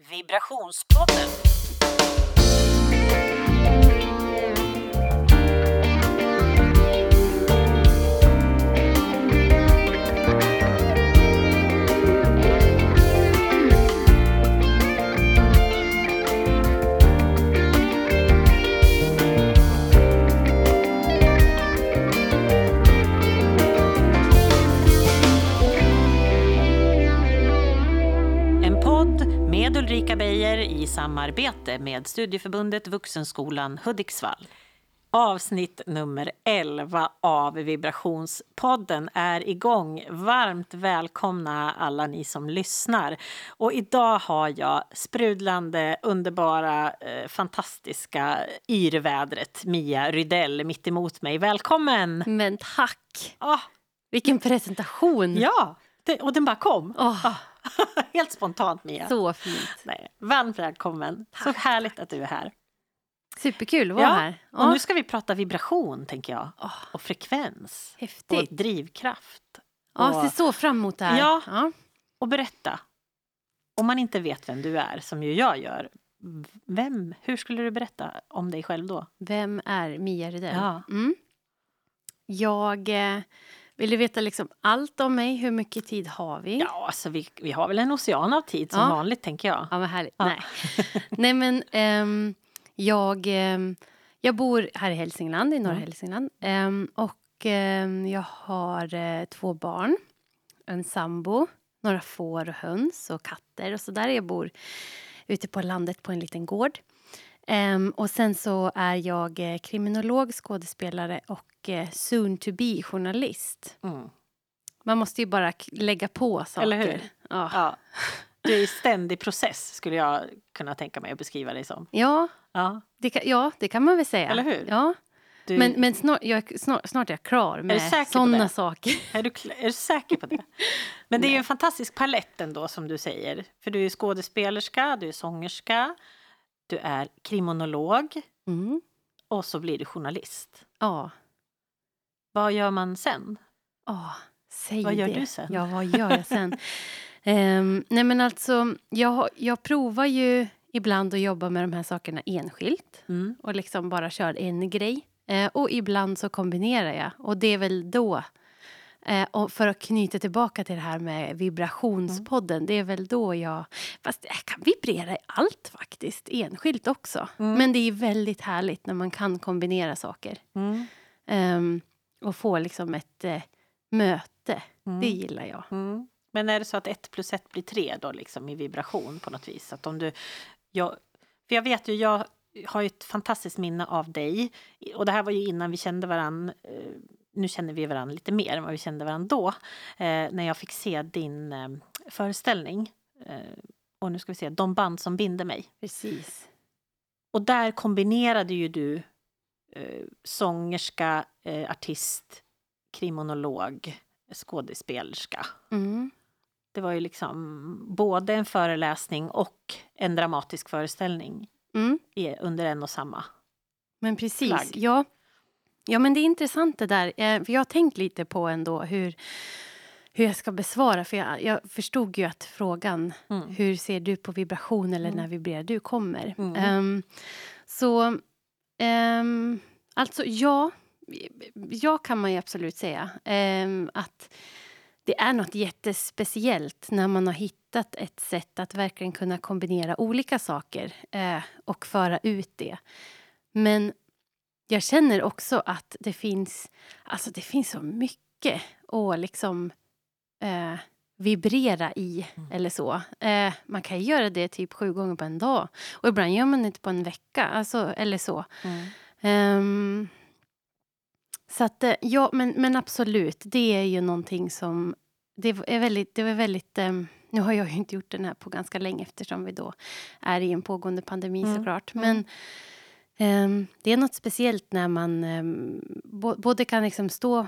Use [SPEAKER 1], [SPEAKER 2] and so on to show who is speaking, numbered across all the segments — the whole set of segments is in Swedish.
[SPEAKER 1] Vibrationspodden. Ulrika Beijer i samarbete med Studieförbundet Vuxenskolan Hudiksvall. Avsnitt nummer 11 av Vibrationspodden är igång. Varmt välkomna alla ni som lyssnar. Och idag har jag sprudlande, underbara, eh, fantastiska yrvädret Mia Rydell mitt emot mig. Välkommen!
[SPEAKER 2] Men tack!
[SPEAKER 1] Ah,
[SPEAKER 2] Vilken presentation!
[SPEAKER 1] ja, det, och den bara kom.
[SPEAKER 2] Åh,
[SPEAKER 1] Ah, helt spontant Mia.
[SPEAKER 2] Så fint.
[SPEAKER 1] Nej, varmt välkommen. Så
[SPEAKER 2] Tack,
[SPEAKER 1] härligt att du är här.
[SPEAKER 2] Superkul att vara
[SPEAKER 1] Ja,
[SPEAKER 2] här.
[SPEAKER 1] Och
[SPEAKER 2] Ja,
[SPEAKER 1] nu ska vi prata vibration, tänker jag.
[SPEAKER 2] Åh,
[SPEAKER 1] Och frekvens. Och
[SPEAKER 2] häftigt.
[SPEAKER 1] drivkraft.
[SPEAKER 2] Ja,
[SPEAKER 1] och,
[SPEAKER 2] ser så fram emot det här.
[SPEAKER 1] Ja.
[SPEAKER 2] Ja.
[SPEAKER 1] och berätta. Om man inte vet vem du är, som ju jag gör. Vem, hur skulle du berätta om dig själv då?
[SPEAKER 2] Vem är Mia Rydell?
[SPEAKER 1] Ja.
[SPEAKER 2] Mm. Jag eh, vill du veta liksom allt om mig. Hur mycket tid har vi?
[SPEAKER 1] Ja, alltså vi, vi har väl en ocean av tid som
[SPEAKER 2] Ja.
[SPEAKER 1] vanligt, tänker jag.
[SPEAKER 2] Ja, vad härligt.
[SPEAKER 1] Ja.
[SPEAKER 2] Nej. Nej, men ehm, jag, ehm, jag bor här i Hälsingland, i norra
[SPEAKER 1] Mm.
[SPEAKER 2] Hälsingland. Ehm, och jag har eh, två barn, en sambo, några får och höns och katter och så där. Jag bor ute på landet på en liten gård. Ehm, och sen så är jag eh, kriminolog, skådespelare och eh, soon to be journalist.
[SPEAKER 1] Mm.
[SPEAKER 2] Man måste ju bara lägga på saker.
[SPEAKER 1] Eller hur?
[SPEAKER 2] Ja.
[SPEAKER 1] Ja. Du är i ständig process, skulle jag kunna tänka mig att beskriva dig som.
[SPEAKER 2] Ja,
[SPEAKER 1] Ja,
[SPEAKER 2] det kan, ja, det kan man väl säga.
[SPEAKER 1] Eller hur?
[SPEAKER 2] Ja.
[SPEAKER 1] du,
[SPEAKER 2] Men, men snart, jag, är- snart, snart är jag klar med sådana saker.
[SPEAKER 1] Är du, är du säker på det? Men det är en fantastisk palett ändå som du säger. För du är skådespelerska, du är sångerska, du är kriminolog
[SPEAKER 2] Mm.
[SPEAKER 1] och så blir du journalist.
[SPEAKER 2] Ja.
[SPEAKER 1] Vad gör man sen?
[SPEAKER 2] Åh, säg
[SPEAKER 1] Vad gör
[SPEAKER 2] det.
[SPEAKER 1] du sen?
[SPEAKER 2] Ja, vad gör jag sen? Ehm, nej, men alltså, jag, jag provar ju ibland att jobba med de här sakerna enskilt
[SPEAKER 1] Mm.
[SPEAKER 2] och liksom bara kör en grej. Eh, och ibland så kombinerar jag. Och det är väl då och för att knyta tillbaka till det här med vibrationspodden. Det är väl då jag... Fast jag kan vibrera i allt faktiskt, enskilt också.
[SPEAKER 1] Mm.
[SPEAKER 2] Men det är väldigt härligt när man kan kombinera saker.
[SPEAKER 1] Mm.
[SPEAKER 2] Ehm, och få liksom ett eh, möte.
[SPEAKER 1] Mm.
[SPEAKER 2] Det gillar jag.
[SPEAKER 1] Mm. Men är det så att ett plus ett blir tre då liksom i vibration på något vis? Att om du, jag, för jag vet ju, jag har ju ett fantastiskt minne av dig. Och det här var ju innan vi kände varann. Nu känner vi varandra lite mer än vad vi kände varandra då. Eh, när jag fick se din eh, föreställning. Eh, och nu ska vi se, De band som binder mig.
[SPEAKER 2] Precis.
[SPEAKER 1] Och där kombinerade ju du sångerska, artist, kriminolog, skådespelerska.
[SPEAKER 2] Mm.
[SPEAKER 1] Det var ju liksom både en föreläsning och en dramatisk föreställning
[SPEAKER 2] Mm.
[SPEAKER 1] under en och samma.
[SPEAKER 2] Men precis,
[SPEAKER 1] Flagg.
[SPEAKER 2] ja. Ja, men det är intressant det där. Eh, för jag har tänkt lite på ändå hur, hur jag ska besvara. För jag, jag förstod ju att frågan
[SPEAKER 1] Mm.
[SPEAKER 2] hur ser du på vibration eller
[SPEAKER 1] Mm.
[SPEAKER 2] när vibrerar du kommer.
[SPEAKER 1] Mm.
[SPEAKER 2] Ehm, så ehm, alltså ja, ja kan man ju absolut säga. Ehm, att det är något jättespeciellt när man har hittat ett sätt att verkligen kunna kombinera olika saker eh, och föra ut det. Men jag känner också att det finns, alltså det finns så mycket att liksom eh, vibrera i
[SPEAKER 1] Mm.
[SPEAKER 2] eller så. Eh, man kan göra det typ sju gånger på en dag och ibland gör man det på en vecka alltså, eller så.
[SPEAKER 1] Mm.
[SPEAKER 2] Ehm, så att, eh, ja, men, men absolut, det är ju någonting som... Det är väldigt... Det är väldigt ehm, nu har jag ju inte gjort den här på ganska länge eftersom vi då är i en pågående pandemi
[SPEAKER 1] Mm,
[SPEAKER 2] såklart.
[SPEAKER 1] mm.
[SPEAKER 2] Men det är något speciellt när man ehm, både kan liksom stå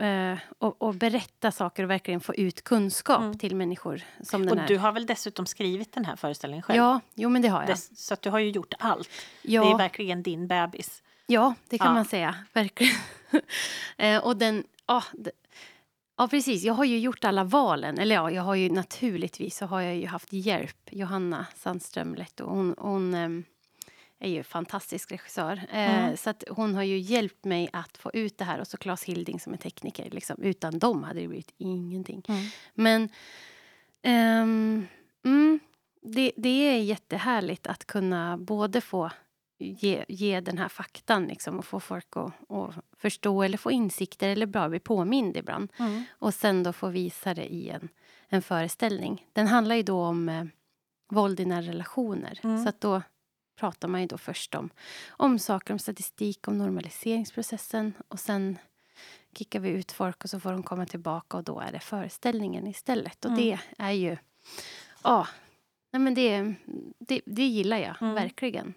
[SPEAKER 2] eh, och, och berätta saker och verkligen få ut kunskap
[SPEAKER 1] Mm.
[SPEAKER 2] till människor som
[SPEAKER 1] Och du har väl dessutom skrivit den här föreställningen själv?
[SPEAKER 2] Ja, jo men det har jag.
[SPEAKER 1] Dess, så du har ju gjort allt.
[SPEAKER 2] ja.
[SPEAKER 1] Det är verkligen din bebis.
[SPEAKER 2] Ja, det kan
[SPEAKER 1] Ja.
[SPEAKER 2] man säga. Verkligen. eh, och den... Ja, Ja, precis. Jag har ju gjort alla valen. Eller ja, jag har ju naturligtvis så har jag ju haft hjälp. Johanna Sandström Letto. Hon, hon eh, är ju fantastisk regissör. Eh,
[SPEAKER 1] Mm.
[SPEAKER 2] Så att hon har ju hjälpt mig att få ut det här. Och så Claes Hilding som är tekniker. Liksom. Utan dem hade det blivit ingenting.
[SPEAKER 1] Mm.
[SPEAKER 2] Men ehm, mm, det, det är jättehärligt att kunna både få ge, ge den här faktan liksom, och få folk att, att förstå eller få insikter eller bara bli påmind ibland.
[SPEAKER 1] Mm.
[SPEAKER 2] Och sen då få visa det i en, en föreställning. Den handlar ju då om eh, våld i nära relationer.
[SPEAKER 1] Mm.
[SPEAKER 2] Så att då pratar man ju då först om, om saker, om statistik, om normaliseringsprocessen och sen kickar vi ut folk och så får de komma tillbaka och då är det föreställningen istället. Och
[SPEAKER 1] Mm.
[SPEAKER 2] det är ju... Ja, nej men det, det, det gillar jag
[SPEAKER 1] Mm.
[SPEAKER 2] verkligen.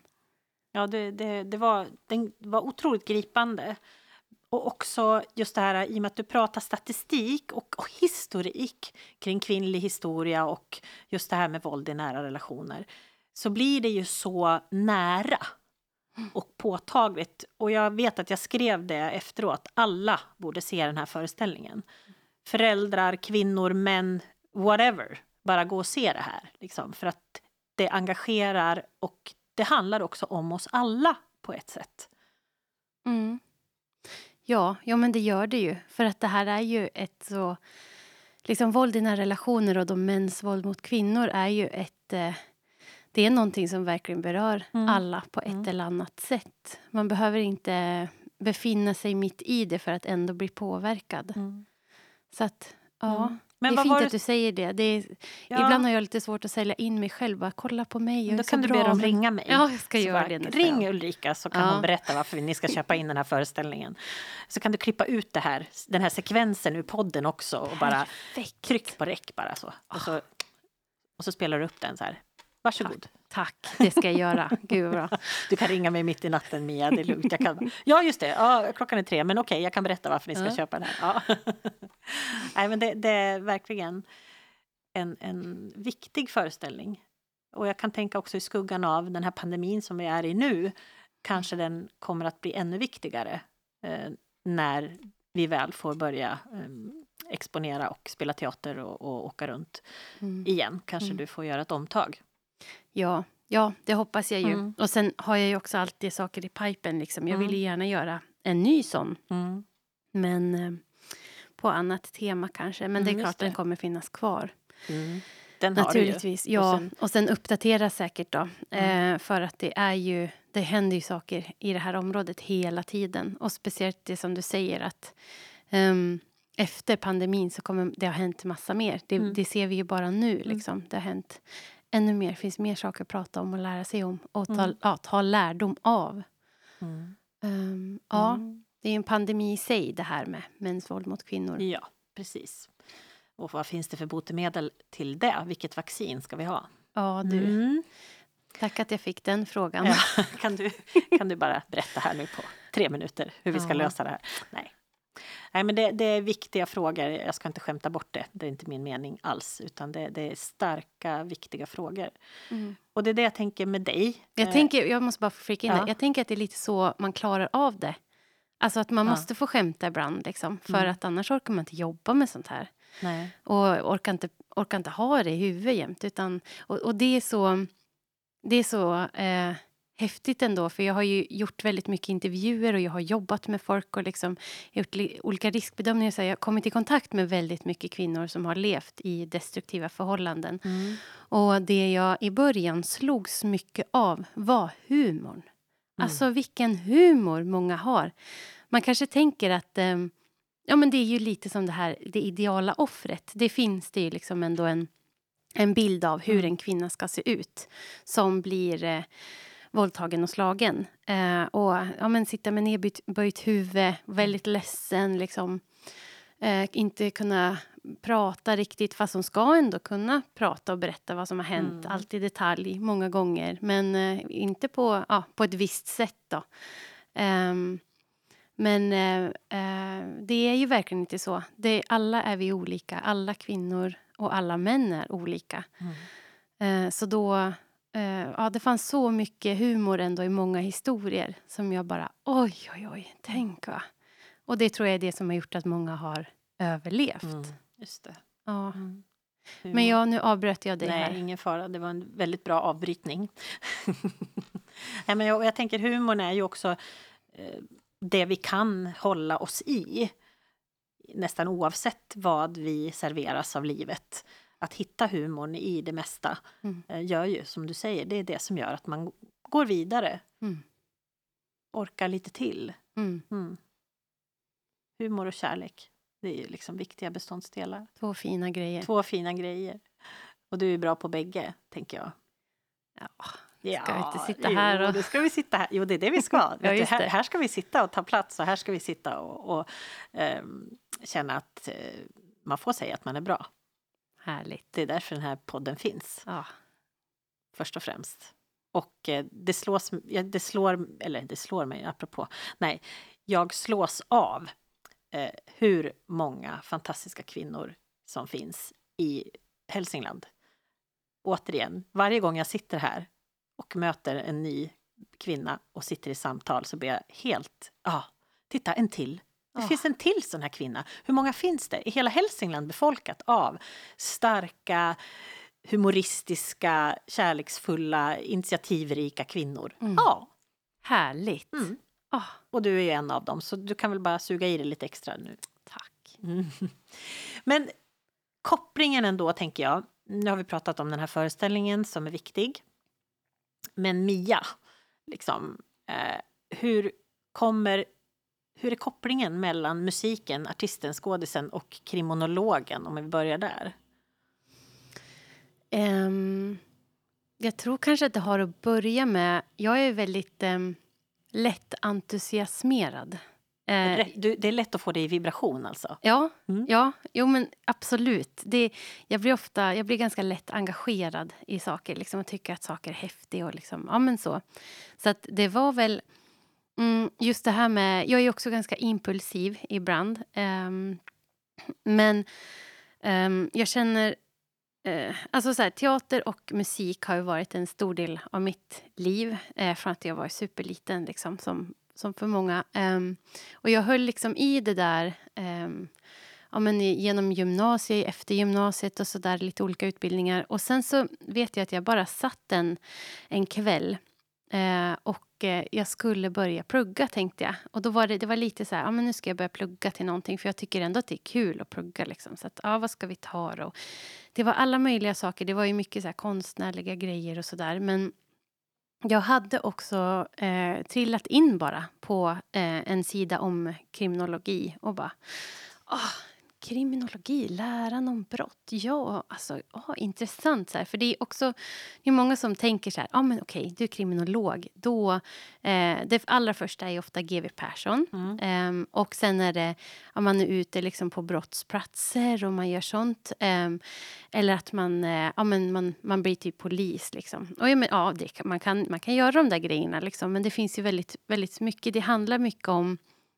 [SPEAKER 1] Ja, det, det, det, var, den var otroligt gripande. Och också just det här i och med att du pratar statistik och, och historik kring kvinnlig historia och just det här med våld i nära relationer så blir det ju så nära och påtagligt. Och jag vet att jag skrev det efteråt. Alla borde se den här föreställningen. Föräldrar, kvinnor, män, whatever. Bara gå och se det här. Liksom, för att det engagerar och det handlar också om oss alla på ett sätt.
[SPEAKER 2] Mm. Ja, ja, men det gör det ju. För att det här är ju ett så... Liksom våld i nära relationer och då mäns våld mot kvinnor är ju ett... Eh, det är någonting som verkligen berör
[SPEAKER 1] Mm.
[SPEAKER 2] alla på ett
[SPEAKER 1] Mm.
[SPEAKER 2] eller annat sätt. Man behöver inte befinna sig mitt i det för att ändå bli påverkad. Så att, ja.
[SPEAKER 1] Mm. Men
[SPEAKER 2] det är fint att du säger det. det är,
[SPEAKER 1] Ja.
[SPEAKER 2] Ibland har jag lite svårt att sälja in mig själv. Bara, kolla på mig, jag
[SPEAKER 1] Då
[SPEAKER 2] så
[SPEAKER 1] kan du be dem ringa mig.
[SPEAKER 2] Ja, jag ska
[SPEAKER 1] Så
[SPEAKER 2] göra
[SPEAKER 1] bara,
[SPEAKER 2] det
[SPEAKER 1] Ring. Ulrika så kan
[SPEAKER 2] Ja.
[SPEAKER 1] hon berätta varför ni ska köpa in den här föreställningen. Så kan du klippa ut det här, den här sekvensen ur podden också och bara
[SPEAKER 2] Perfekt.
[SPEAKER 1] tryck på räck bara så. Och så, och så spelar du upp den så här. Varsågod.
[SPEAKER 2] Tack, det ska jag göra. Gud bra.
[SPEAKER 1] Du kan ringa mig mitt i natten Mia, det är lugnt. Jag kan... Ja just det, ja, klockan är tre men okej jag kan berätta varför ni ska
[SPEAKER 2] Ja.
[SPEAKER 1] köpa den här. Ja. Nej men det, det är verkligen en, en viktig föreställning. Och jag kan tänka också i skuggan av den här pandemin som vi är i nu kanske den kommer att bli ännu viktigare eh, när vi väl får börja eh, exponera och spela teater och, och åka runt
[SPEAKER 2] Mm.
[SPEAKER 1] igen. Kanske
[SPEAKER 2] Mm.
[SPEAKER 1] du får göra ett omtag.
[SPEAKER 2] Ja, ja, det hoppas jag ju.
[SPEAKER 1] Mm.
[SPEAKER 2] Och sen har jag ju också alltid saker i pipen. Liksom. Jag vill
[SPEAKER 1] Mm.
[SPEAKER 2] ju gärna göra en ny sån.
[SPEAKER 1] Mm.
[SPEAKER 2] Men eh, på annat tema kanske. Men det är
[SPEAKER 1] Mm,
[SPEAKER 2] klart
[SPEAKER 1] det.
[SPEAKER 2] den kommer finnas kvar.
[SPEAKER 1] Mm. Den har du ju.
[SPEAKER 2] Naturligtvis. Ja,
[SPEAKER 1] Och sen-
[SPEAKER 2] och sen uppdatera säkert då.
[SPEAKER 1] Mm.
[SPEAKER 2] Eh, för att det är ju, det händer ju saker i det här området hela tiden. Och speciellt det som du säger att ehm, efter pandemin så kommer det ha hänt massa mer. Det,
[SPEAKER 1] Mm.
[SPEAKER 2] det ser vi ju bara nu liksom. Det har hänt ännu mer. Finns mer saker att prata om och lära sig om. Och ta,
[SPEAKER 1] Mm.
[SPEAKER 2] ja, ta lärdom av.
[SPEAKER 1] Mm.
[SPEAKER 2] Ehm, ja,
[SPEAKER 1] Mm.
[SPEAKER 2] det är en pandemi i sig det här med mäns våld mot kvinnor.
[SPEAKER 1] Ja, precis. Och vad finns det för botemedel till det? Vilket vaccin ska vi ha?
[SPEAKER 2] Ja, du.
[SPEAKER 1] Mm.
[SPEAKER 2] Tack att jag fick den frågan.
[SPEAKER 1] Ja, kan, du, kan du bara berätta här nu på tre minuter hur vi ska
[SPEAKER 2] Ja.
[SPEAKER 1] lösa det här? Nej. Nej, men det, det är viktiga frågor. Jag ska inte skämta bort det. Det är inte min mening alls. Utan det, det är starka, viktiga frågor.
[SPEAKER 2] Mm.
[SPEAKER 1] Och det är det jag tänker med dig.
[SPEAKER 2] Jag,
[SPEAKER 1] Eh,
[SPEAKER 2] tänker, jag måste bara flika in
[SPEAKER 1] ja.
[SPEAKER 2] det. Jag tänker att det är lite så man klarar av det. Alltså att man
[SPEAKER 1] Ja.
[SPEAKER 2] måste få skämta ibland. Liksom, för
[SPEAKER 1] Mm.
[SPEAKER 2] att annars orkar man inte jobba med sånt här.
[SPEAKER 1] Nej.
[SPEAKER 2] Och orkar inte, orkar inte ha det i huvudet jämt. Utan, och, och det är så, det är så eh, häftigt ändå. För jag har ju gjort väldigt mycket intervjuer och jag har jobbat med folk och liksom gjort li, olika riskbedömningar. Så jag har kommit i kontakt med väldigt mycket kvinnor som har levt i destruktiva förhållanden.
[SPEAKER 1] Mm.
[SPEAKER 2] Och det jag i början slogs mycket av var humorn. Alltså vilken humor många har. Man kanske tänker att eh, ja, men det är ju lite som det här det ideala offret. Det finns det ju liksom ändå en, en bild av hur
[SPEAKER 1] Mm.
[SPEAKER 2] en kvinna ska se ut som blir eh, våldtagen och slagen. Eh, och ja, men sitta med nedböjt böjt huvud, väldigt ledsen, liksom. Eh, inte kunna prata riktigt, fast hon ska ändå kunna prata och berätta vad som har hänt.
[SPEAKER 1] Mm.
[SPEAKER 2] Allt i detalj, många gånger. Men eh, inte på, ja, på ett visst sätt. Då. Ehm, men eh, eh, det är ju verkligen inte så. Det, alla är vi olika. Alla kvinnor och alla män är olika.
[SPEAKER 1] Mm.
[SPEAKER 2] Eh, så då... Eh, ja, det fanns så mycket humor ändå i många historier som jag bara... Oj, oj, oj, tänk va. Och det tror jag är det som har gjort att många har överlevt.
[SPEAKER 1] Mm, just det.
[SPEAKER 2] Ja.
[SPEAKER 1] Mm.
[SPEAKER 2] Men ja, nu avbröt jag dig
[SPEAKER 1] Nej,
[SPEAKER 2] här.
[SPEAKER 1] ingen fara. Det var en väldigt bra avbrytning. Nej, men jag, jag tänker humorn är ju också eh, det vi kan hålla oss i. Nästan oavsett vad vi serveras av livet. Att hitta humorn i det mesta
[SPEAKER 2] Mm.
[SPEAKER 1] eh, gör ju, som du säger, det är det som gör att man går vidare.
[SPEAKER 2] Mm.
[SPEAKER 1] Orkar lite till.
[SPEAKER 2] Mm.
[SPEAKER 1] Mm. Humor och kärlek, det är ju liksom viktiga beståndsdelar.
[SPEAKER 2] Två fina grejer.
[SPEAKER 1] Två fina grejer. Och du är bra på bägge, tänker jag.
[SPEAKER 2] Ja.
[SPEAKER 1] Ja,
[SPEAKER 2] Ska vi inte sitta här
[SPEAKER 1] Jo,
[SPEAKER 2] och-
[SPEAKER 1] det ska vi sitta här. Jo, det är det vi ska. Du,
[SPEAKER 2] just
[SPEAKER 1] här,
[SPEAKER 2] det.
[SPEAKER 1] här ska vi sitta och ta plats och här ska vi sitta och, och ehm, känna att eh, man får säga att man är bra.
[SPEAKER 2] Härligt.
[SPEAKER 1] Det är därför den här podden finns,
[SPEAKER 2] Ja.
[SPEAKER 1] först och främst. Och eh, det slås, det slår, eller det slår mig apropå, nej, jag slås av eh, hur många fantastiska kvinnor som finns i Hälsingland. Återigen, varje gång jag sitter här och möter en ny kvinna och sitter i samtal så blir jag helt, ja, ah, titta en till. Det finns en till sån här kvinna. Hur många finns det? I hela Hälsingland befolkat av starka, humoristiska, kärleksfulla, initiativrika kvinnor.
[SPEAKER 2] Mm.
[SPEAKER 1] Ja,
[SPEAKER 2] Härligt.
[SPEAKER 1] Mm.
[SPEAKER 2] Ah,
[SPEAKER 1] och du är ju en av dem så du kan väl bara suga i det lite extra nu.
[SPEAKER 2] tack.
[SPEAKER 1] Mm. Men kopplingen ändå, tänker jag. Nu har vi pratat om den här föreställningen som är viktig. Men Mia, liksom, eh, hur kommer... Hur är kopplingen mellan musiken, artisten, skådisen och kriminologen, om vi börjar där?
[SPEAKER 2] Ehm, jag tror kanske att det har att börja med... Jag är väldigt um, lätt entusiasmerad. Eh,
[SPEAKER 1] Du, det är lätt att få det i vibration alltså?
[SPEAKER 2] Ja,
[SPEAKER 1] Mm.
[SPEAKER 2] ja jo, men absolut. Det, jag, blir ofta, jag blir ganska lätt engagerad i saker liksom, och tycker att saker är häftiga. Och liksom, ja, men så så att det var väl mm, just det här med... Jag är också ganska impulsiv ibland. Um, men um, jag känner... Uh, alltså så här, teater och musik har ju varit en stor del av mitt liv uh, från att jag var superliten, liksom, som, som för många. Um, och jag höll liksom i det där ja, men genom gymnasiet, efter gymnasiet och så där, lite olika utbildningar. Och sen så vet jag att jag bara satt en, en kväll eh, och eh, jag skulle börja plugga, tänkte jag. Och då var det, det var lite så här, ja men nu ska jag börja plugga till någonting för jag tycker ändå att det är kul att plugga liksom. Så att, ja vad ska vi ta då? Det var alla möjliga saker, det var ju mycket så här konstnärliga grejer och så där. Men jag hade också eh, trillat in bara på eh, en sida om kriminologi och bara... oh, kriminologi, läran om brott. Ja, alltså, åh, intressant. Så här. För det är också det är många som tänker så här, ah, men okej, du är kriminolog. Då, eh, det allra första är ofta GW Persson.
[SPEAKER 1] Mm.
[SPEAKER 2] Ehm, och sen är det, ja, man är ute liksom på brottsplatser och man gör sånt. Ehm, eller att man, eh, ja, men man, man blir typ polis. Liksom. Och ja, men, ja, det man, kan, man kan göra de där grejerna, liksom, men det finns ju väldigt, väldigt mycket. Det handlar mycket om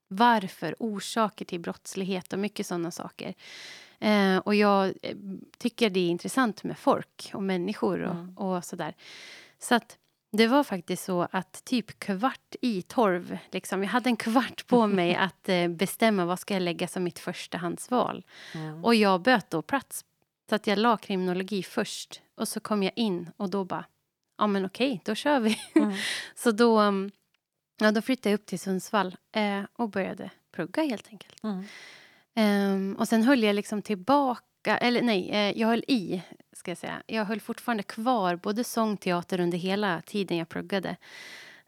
[SPEAKER 2] varför, orsaker till brottslighet och mycket sådana saker. Eh, och jag eh, tycker det är intressant med folk och människor och,
[SPEAKER 1] Mm.
[SPEAKER 2] och sådär. Så att det var faktiskt så att typ kvart i tolv, liksom, jag hade en kvart på mig att eh, bestämma vad ska jag lägga som mitt förstahandsval.
[SPEAKER 1] Mm.
[SPEAKER 2] Och jag böt då plats. Så att jag la kriminologi först. Och så kom jag in och då bara, ja men okej, då kör vi.
[SPEAKER 1] Mm.
[SPEAKER 2] så då, um, ja, då flyttade jag upp till Sundsvall eh, och började plugga helt enkelt.
[SPEAKER 1] Mm.
[SPEAKER 2] Ehm, och sen höll jag liksom tillbaka, eller nej, eh, jag höll i, ska jag säga. Jag höll fortfarande kvar både sång och teater under hela tiden jag pluggade.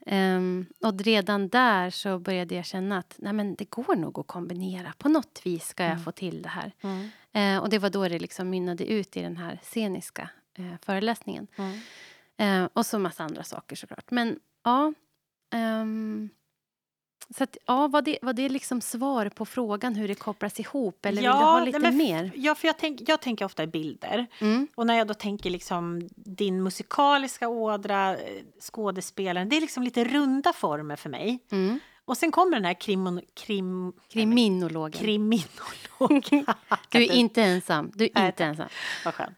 [SPEAKER 2] Ehm, och redan där så började jag känna att nej men det går nog att kombinera. På något vis ska jag
[SPEAKER 1] Mm.
[SPEAKER 2] få till det här.
[SPEAKER 1] Mm.
[SPEAKER 2] Eh, och det var då det liksom mynnade ut i den här sceniska eh, föreläsningen. Eh, och så massa andra saker såklart. Men ja. Ehm, så att, ja, var det, var det liksom svar på frågan hur det kopplas ihop? Eller vill du ha lite
[SPEAKER 1] men
[SPEAKER 2] mer?
[SPEAKER 1] Ja, för jag, tänk, jag tänker ofta i bilder.
[SPEAKER 2] Mm.
[SPEAKER 1] Och när jag då tänker liksom din musikaliska ådra, eh, skådespelaren, det är liksom lite runda former för mig.
[SPEAKER 2] Mm.
[SPEAKER 1] Och sen kommer den här krimon, krim,
[SPEAKER 2] Kriminologen.
[SPEAKER 1] kriminologen.
[SPEAKER 2] Du är inte ensam. Du är inte ensam.
[SPEAKER 1] Vad skönt.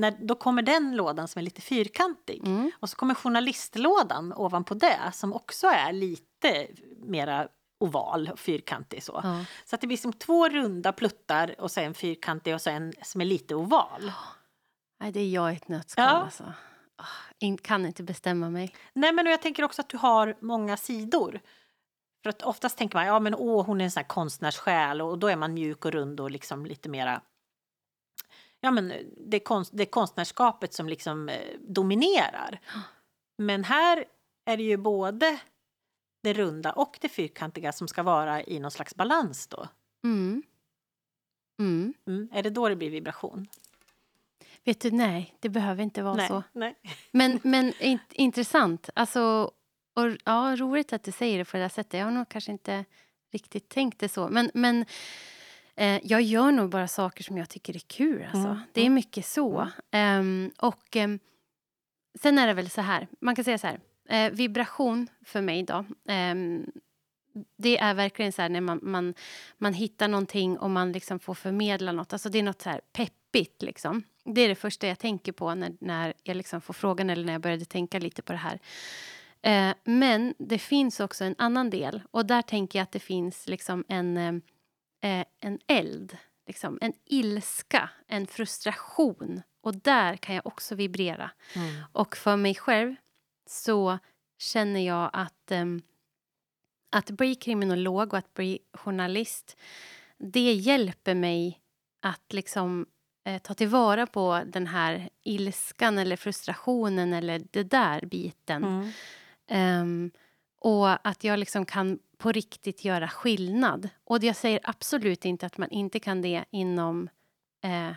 [SPEAKER 1] När, då kommer den lådan som är lite fyrkantig.
[SPEAKER 2] Mm.
[SPEAKER 1] Och så kommer journalistlådan ovanpå det som också är lite mera oval och fyrkantig. Så,
[SPEAKER 2] Ja.
[SPEAKER 1] så att det blir som två runda pluttar och så en fyrkantig och så en som är lite oval.
[SPEAKER 2] Nej, det är jag i ett nötskal.
[SPEAKER 1] Ja.
[SPEAKER 2] Alltså. Ah, in, kan inte bestämma mig.
[SPEAKER 1] Nej, men jag tänker också att du har många sidor. För att oftast tänker man, ja men åh, hon är en sån här konstnärssjäl och då är man mjuk och rund och liksom lite mera Ja men det konst, det är konstnärskapet som liksom eh, dominerar. Men här är det ju både det runda och det fyrkantiga som ska vara i någon slags balans då.
[SPEAKER 2] Mm. Mm.
[SPEAKER 1] Mm. Är det då det blir vibration?
[SPEAKER 2] Vet du, nej, det behöver inte vara
[SPEAKER 1] nej,
[SPEAKER 2] så.
[SPEAKER 1] nej.
[SPEAKER 2] Men, men in, intressant. Alltså, och, ja, roligt att du säger det på det där sättet. Jag har nog kanske inte riktigt tänkt det så. Men, men eh, jag gör nog bara saker som jag tycker är kul. Alltså.
[SPEAKER 1] Mm,
[SPEAKER 2] Det är mycket så. Ehm, och ehm, sen är det väl så här. Man kan säga så här. Eh, vibration för mig då. ehm, det är verkligen så här när man, man, man hittar någonting och man liksom får förmedla något. Alltså det är något så här peppigt liksom. Det är det första jag tänker på när, när jag liksom får frågan eller när jag började tänka lite på det här. Eh, men det finns också en annan del och där tänker jag att det finns liksom en, eh, en eld. Liksom, en ilska, en frustration. Och där kan jag också vibrera.
[SPEAKER 1] Mm.
[SPEAKER 2] Och för mig själv så känner jag att ehm, att bli kriminolog och att bli journalist det hjälper mig att liksom eh, ta tillvara på den här ilskan eller frustrationen eller det där biten.
[SPEAKER 1] Mm.
[SPEAKER 2] Ehm, och att jag liksom kan på riktigt göra skillnad. Och jag säger absolut inte att man inte kan det inom eh,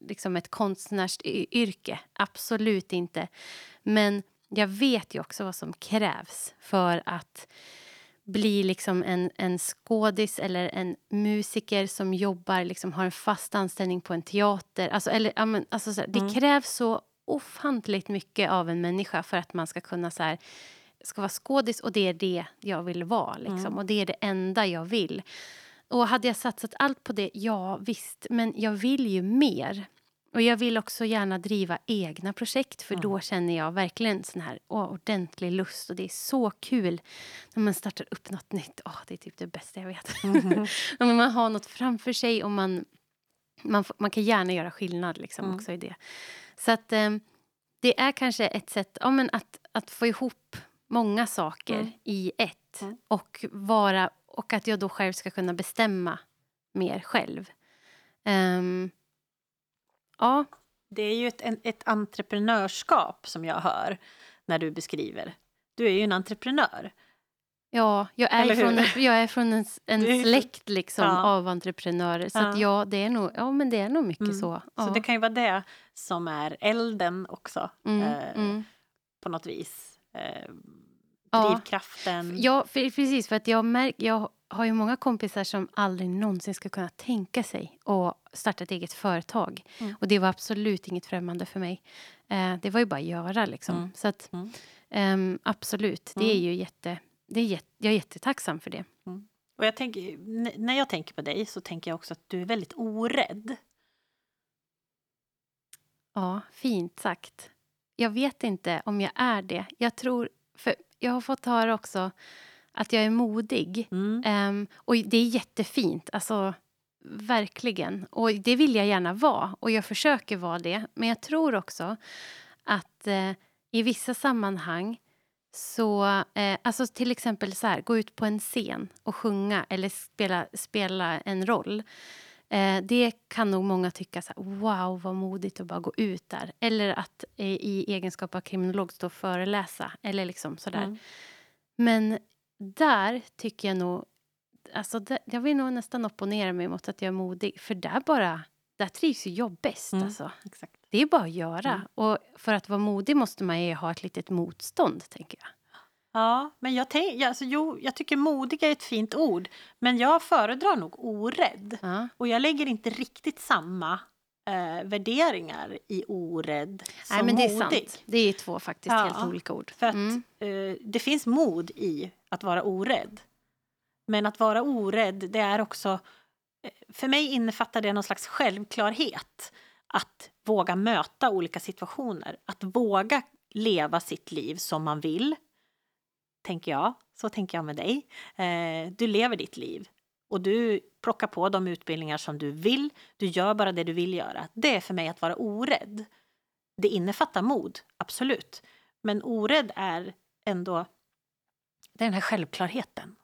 [SPEAKER 2] liksom ett konstnärsyrke. Absolut inte. Men jag vet ju också vad som krävs för att bli liksom en, en skådis eller en musiker som jobbar, liksom har en fast anställning på en teater. Alltså, eller, alltså, så här,
[SPEAKER 1] Mm.
[SPEAKER 2] Det krävs så ofantligt mycket av en människa för att man ska kunna så här, ska vara skådis och det är det jag vill vara. Liksom,
[SPEAKER 1] Mm.
[SPEAKER 2] Och det är det enda jag vill. Och hade jag satsat allt på det? Ja, visst. Men jag vill ju mer. Och jag vill också gärna driva egna projekt för
[SPEAKER 1] Mm.
[SPEAKER 2] då känner jag verkligen sån här åh, ordentlig lust och det är så kul när man startar upp något nytt. Åh, det är typ det bästa jag vet.
[SPEAKER 1] Mhm.
[SPEAKER 2] Ja, men man har något framför sig och man, man, man kan gärna göra skillnad liksom
[SPEAKER 1] Mm.
[SPEAKER 2] också i det. Så att eh, det är kanske ett sätt ja, men att, att få ihop många saker
[SPEAKER 1] Mm.
[SPEAKER 2] i ett
[SPEAKER 1] Mm.
[SPEAKER 2] och, vara, och att jag då själv ska kunna bestämma mer själv. Ehm, ja,
[SPEAKER 1] Det är ju ett, ett entreprenörskap som jag hör när du beskriver. Du är ju en entreprenör.
[SPEAKER 2] Ja, jag är, från, jag är från en, en släkt liksom
[SPEAKER 1] Ja.
[SPEAKER 2] av entreprenörer. Så
[SPEAKER 1] Ja.
[SPEAKER 2] ja, det är nog, ja, men det är nog mycket
[SPEAKER 1] Mm.
[SPEAKER 2] så.
[SPEAKER 1] Så
[SPEAKER 2] Ja.
[SPEAKER 1] det kan ju vara det som är elden också
[SPEAKER 2] mm,
[SPEAKER 1] eh,
[SPEAKER 2] mm.
[SPEAKER 1] på något vis. Eh,
[SPEAKER 2] Ja.
[SPEAKER 1] drivkraften.
[SPEAKER 2] Ja, för, precis. För att jag, märk, jag har ju många kompisar som aldrig någonsin ska kunna tänka sig att starta ett eget företag.
[SPEAKER 1] Mm.
[SPEAKER 2] Och det var absolut inget främmande för mig. Eh, det var ju bara att göra liksom.
[SPEAKER 1] Mm.
[SPEAKER 2] Så att
[SPEAKER 1] Mm.
[SPEAKER 2] ehm, absolut, det är
[SPEAKER 1] Mm.
[SPEAKER 2] ju jätte... Det är jätte, jag är jättetacksam för det.
[SPEAKER 1] Och jag tänker, när jag tänker på dig så tänker jag också att du är väldigt orädd.
[SPEAKER 2] Ja, fint sagt. Jag vet inte om jag är det. Jag tror... För jag har fått höra också att jag är modig.
[SPEAKER 1] Mm.
[SPEAKER 2] Ehm, och det är jättefint, alltså verkligen. Och det vill jag gärna vara och jag försöker vara det. Men jag tror också att eh, i vissa sammanhang så, eh, alltså till exempel så här, gå ut på en scen och sjunga eller spela, spela en roll. Eh, det kan nog många tycka så här, wow vad modigt att bara gå ut där. Eller att eh, i egenskap av kriminolog stå och föreläsa eller liksom sådär.
[SPEAKER 1] Mm.
[SPEAKER 2] Men där tycker jag nog... Alltså där, jag vill nog nästan opponera mig mot att jag är modig. För där bara... Där trivs ju jag bäst.
[SPEAKER 1] Mm.
[SPEAKER 2] Alltså.
[SPEAKER 1] Exakt.
[SPEAKER 2] Det är bara att göra.
[SPEAKER 1] Mm.
[SPEAKER 2] Och för att vara modig måste man ju ha ett litet motstånd, tänker jag.
[SPEAKER 1] Ja, men jag, tänk, alltså, jo, jag tycker modig är ett fint ord. Men jag föredrar nog orädd.
[SPEAKER 2] Ja.
[SPEAKER 1] Och jag lägger inte riktigt samma eh, värderingar i orädd som
[SPEAKER 2] Nej, men det är
[SPEAKER 1] modig.
[SPEAKER 2] sant. Det är två faktiskt
[SPEAKER 1] Ja,
[SPEAKER 2] helt olika ord.
[SPEAKER 1] För att
[SPEAKER 2] Mm.
[SPEAKER 1] eh, det finns mod i att vara orädd. Men att vara orädd, det är också... eh, För mig innefattar det någon slags självklarhet. Att våga möta olika situationer. Att våga leva sitt liv som man vill. Tänker jag. Så tänker jag med dig. Eh, du lever ditt liv och du plockar på de utbildningar som du vill. Du gör bara det du vill göra. Det är för mig att vara orädd. Det innefattar mod, absolut. Men orädd är ändå det är den här självklarheten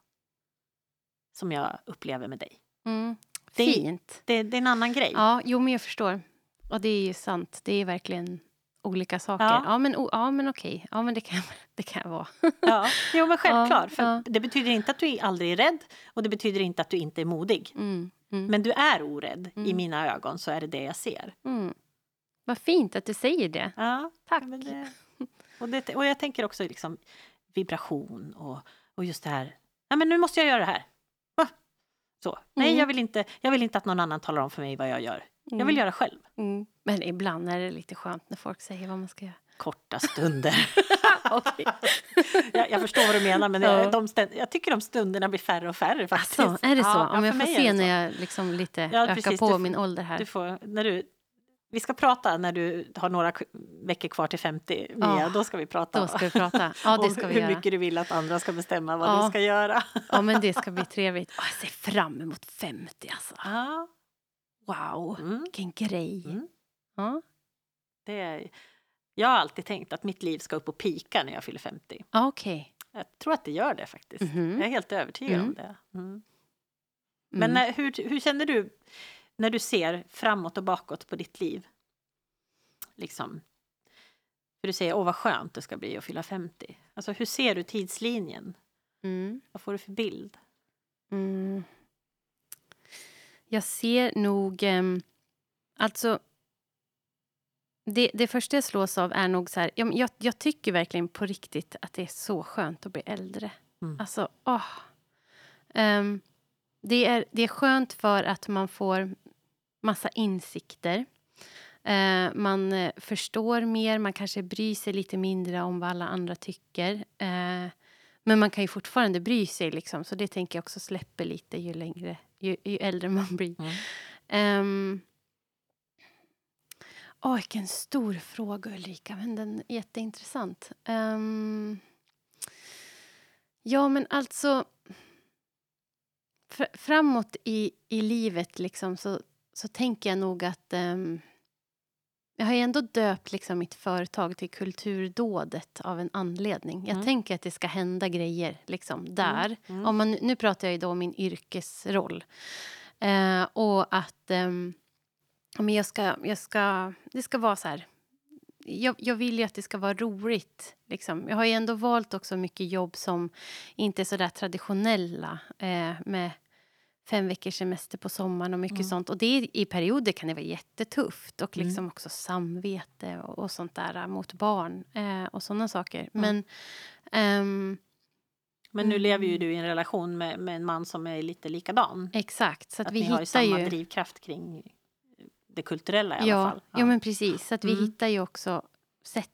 [SPEAKER 1] som jag upplever med dig.
[SPEAKER 2] Mm.
[SPEAKER 1] Det-
[SPEAKER 2] Fint.
[SPEAKER 1] Det, det är en annan grej.
[SPEAKER 2] Ja, jo, men jag förstår. Och det är ju sant. Det är verkligen olika saker.
[SPEAKER 1] Ja.
[SPEAKER 2] Ja, men, o- ja, men okej. Ja, men det kan, det kan vara.
[SPEAKER 1] Ja, jo, men självklart.
[SPEAKER 2] Ja,
[SPEAKER 1] för
[SPEAKER 2] ja.
[SPEAKER 1] Det betyder inte att du aldrig är rädd och det betyder inte att du inte är modig.
[SPEAKER 2] Mm, mm,
[SPEAKER 1] Men du är orädd i
[SPEAKER 2] Mm.
[SPEAKER 1] mina ögon, så är det det jag ser.
[SPEAKER 2] mm. Vad fint att du säger det.
[SPEAKER 1] Ja,
[SPEAKER 2] Tack.
[SPEAKER 1] det, och, det, och jag tänker också liksom vibration och, och just det här. Nej, men nu måste jag göra det här. Va? Så. Nej,
[SPEAKER 2] Mm.
[SPEAKER 1] jag, vill inte, jag vill inte att någon annan talar om för mig vad jag gör. Jag vill
[SPEAKER 2] Mm.
[SPEAKER 1] göra själv.
[SPEAKER 2] Mm. Men ibland är det lite skönt när folk säger vad man ska göra.
[SPEAKER 1] Korta stunder. Jag, jag förstår vad du menar, men
[SPEAKER 2] Ja.
[SPEAKER 1] jag, de, stä- jag tycker de stunderna blir färre och färre. Faktiskt.
[SPEAKER 2] Alltså, är det så?
[SPEAKER 1] Ja,
[SPEAKER 2] Om jag får se när jag liksom lite
[SPEAKER 1] Ja,
[SPEAKER 2] ökar
[SPEAKER 1] precis.
[SPEAKER 2] på
[SPEAKER 1] Du
[SPEAKER 2] min ålder här.
[SPEAKER 1] Du får, när du, vi ska prata när du har några veckor kvar till 50, Mia.
[SPEAKER 2] Ja,
[SPEAKER 1] då ska vi prata
[SPEAKER 2] Då ska vi prata. Ja, det
[SPEAKER 1] om
[SPEAKER 2] ska vi
[SPEAKER 1] hur
[SPEAKER 2] göra.
[SPEAKER 1] mycket du vill att andra ska bestämma vad
[SPEAKER 2] Ja.
[SPEAKER 1] du ska göra.
[SPEAKER 2] Ja, men det ska bli trevligt. Jag ser fram emot 50 alltså.
[SPEAKER 1] Ja.
[SPEAKER 2] Wow,
[SPEAKER 1] Mm.
[SPEAKER 2] vilken grej.
[SPEAKER 1] Mm.
[SPEAKER 2] Ja.
[SPEAKER 1] Det är, jag har alltid tänkt att mitt liv ska upp och pika när jag fyller 50.
[SPEAKER 2] Ja, Okej.
[SPEAKER 1] Jag tror att det gör det faktiskt.
[SPEAKER 2] Mhm.
[SPEAKER 1] Jag är helt övertygad om
[SPEAKER 2] Mm.
[SPEAKER 1] det. Mm.
[SPEAKER 2] Mm.
[SPEAKER 1] Men eh, hur, hur känner du när du ser framåt och bakåt på ditt liv? Liksom. För du säger åh vad skönt det ska bli att fylla 50. Alltså hur ser du tidslinjen?
[SPEAKER 2] Mm.
[SPEAKER 1] Vad får du för bild?
[SPEAKER 2] Mm. Jag ser nog... ehm, alltså... Det, det första jag slås av är nog så här... Jag, jag tycker verkligen på riktigt att det är så skönt att bli äldre.
[SPEAKER 1] Mm.
[SPEAKER 2] Alltså, åh. Ehm, det, är, det är skönt för att man får massa insikter. Eh, man eh, förstår mer, man kanske bryr sig lite mindre om vad alla andra tycker. Eh, men man kan ju fortfarande bry sig, liksom, så det tänker jag också släpper lite ju längre, ju, ju äldre man blir.
[SPEAKER 1] Mm.
[SPEAKER 2] Um, Åh, vilken stor fråga, Ulrika. Men den är jätteintressant. Ehm, ja, men alltså... Fr- framåt i, i livet liksom, så, så tänker jag nog att... ehm, jag har ju ändå döpt liksom, mitt företag till Kulturdådet av en anledning. Jag
[SPEAKER 1] Mm.
[SPEAKER 2] tänker att det ska hända grejer liksom, där.
[SPEAKER 1] Mm.
[SPEAKER 2] Om man, nu pratar jag ju om min yrkesroll. Eh, och att ja, men jag ska, jag ska, det ska vara så här... Jag, jag vill ju att det ska vara roligt. Liksom. Jag har ju ändå valt också mycket jobb som inte är så där traditionella. Eh, med fem veckors semester på sommaren och mycket
[SPEAKER 1] Mm.
[SPEAKER 2] sånt. Och det i perioder kan det vara jättetufft. Och
[SPEAKER 1] Mm.
[SPEAKER 2] liksom också samvete och, och sånt där eh, mot barn. Eh, och såna saker. Men... ehm,
[SPEAKER 1] Men nu lever ju
[SPEAKER 2] Mm.
[SPEAKER 1] du i en relation med, med en man som är lite likadan.
[SPEAKER 2] exakt. Så att,
[SPEAKER 1] Att
[SPEAKER 2] vi
[SPEAKER 1] ni har ju samma
[SPEAKER 2] ju...
[SPEAKER 1] drivkraft kring det kulturella i alla
[SPEAKER 2] ja,
[SPEAKER 1] fall.
[SPEAKER 2] ja, men precis. Så att vi
[SPEAKER 1] Mm.
[SPEAKER 2] hittar ju också sätt.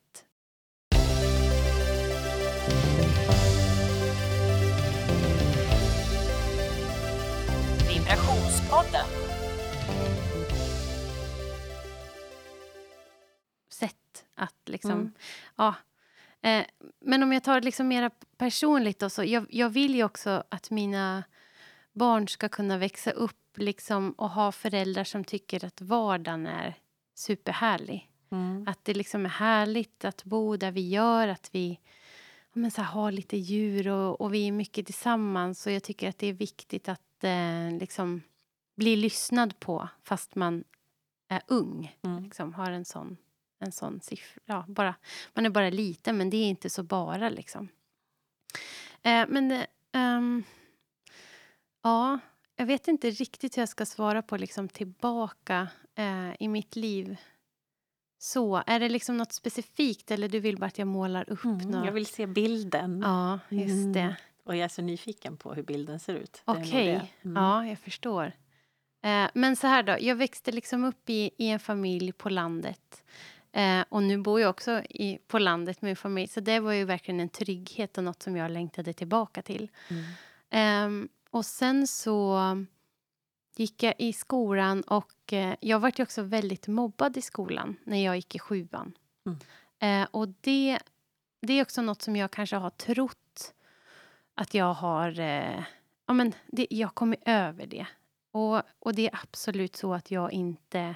[SPEAKER 1] Vibrationspodden.
[SPEAKER 2] sätt att liksom...
[SPEAKER 1] Mm.
[SPEAKER 2] Ja. Eh, men om jag tar det liksom mera personligt då, så jag, jag vill ju också att mina barn ska kunna växa upp liksom och ha föräldrar som tycker att vardagen är superhärlig.
[SPEAKER 1] Mm.
[SPEAKER 2] Att det liksom är härligt att bo där vi gör, att vi men så här, har lite djur och, och vi är mycket tillsammans. Och jag tycker att det är viktigt att eh, liksom bli lyssnad på fast man är ung.
[SPEAKER 1] Mm.
[SPEAKER 2] Liksom, har en sån, en sån siffra. Ja, bara, man är bara liten, men det är inte så bara. Liksom. Eh, men eh, ehm, ja, jag vet inte riktigt hur jag ska svara på liksom, tillbaka eh, i mitt liv. Så, är det liksom något specifikt eller du vill bara att jag målar upp
[SPEAKER 1] Mm.
[SPEAKER 2] något?
[SPEAKER 1] Jag vill se bilden.
[SPEAKER 2] Ja, just
[SPEAKER 1] Mm.
[SPEAKER 2] det.
[SPEAKER 1] Och jag är så nyfiken på hur bilden ser ut.
[SPEAKER 2] Okej,
[SPEAKER 1] det. Mm.
[SPEAKER 2] ja, jag förstår. Eh, men så här då, jag växte liksom upp i, i en familj på landet. Eh, och nu bor jag också i, på landet med min familj. Så det var ju verkligen en trygghet och något som jag längtade tillbaka till.
[SPEAKER 1] Mm.
[SPEAKER 2] Ehm, och sen så gick jag i skolan och eh, jag var ju också väldigt mobbad i skolan när jag gick i sjuan.
[SPEAKER 1] Mm.
[SPEAKER 2] Och det, det är också något som jag kanske har trott att jag har... Ja, men det, jag kommer över det. Och, och det är absolut så att jag inte...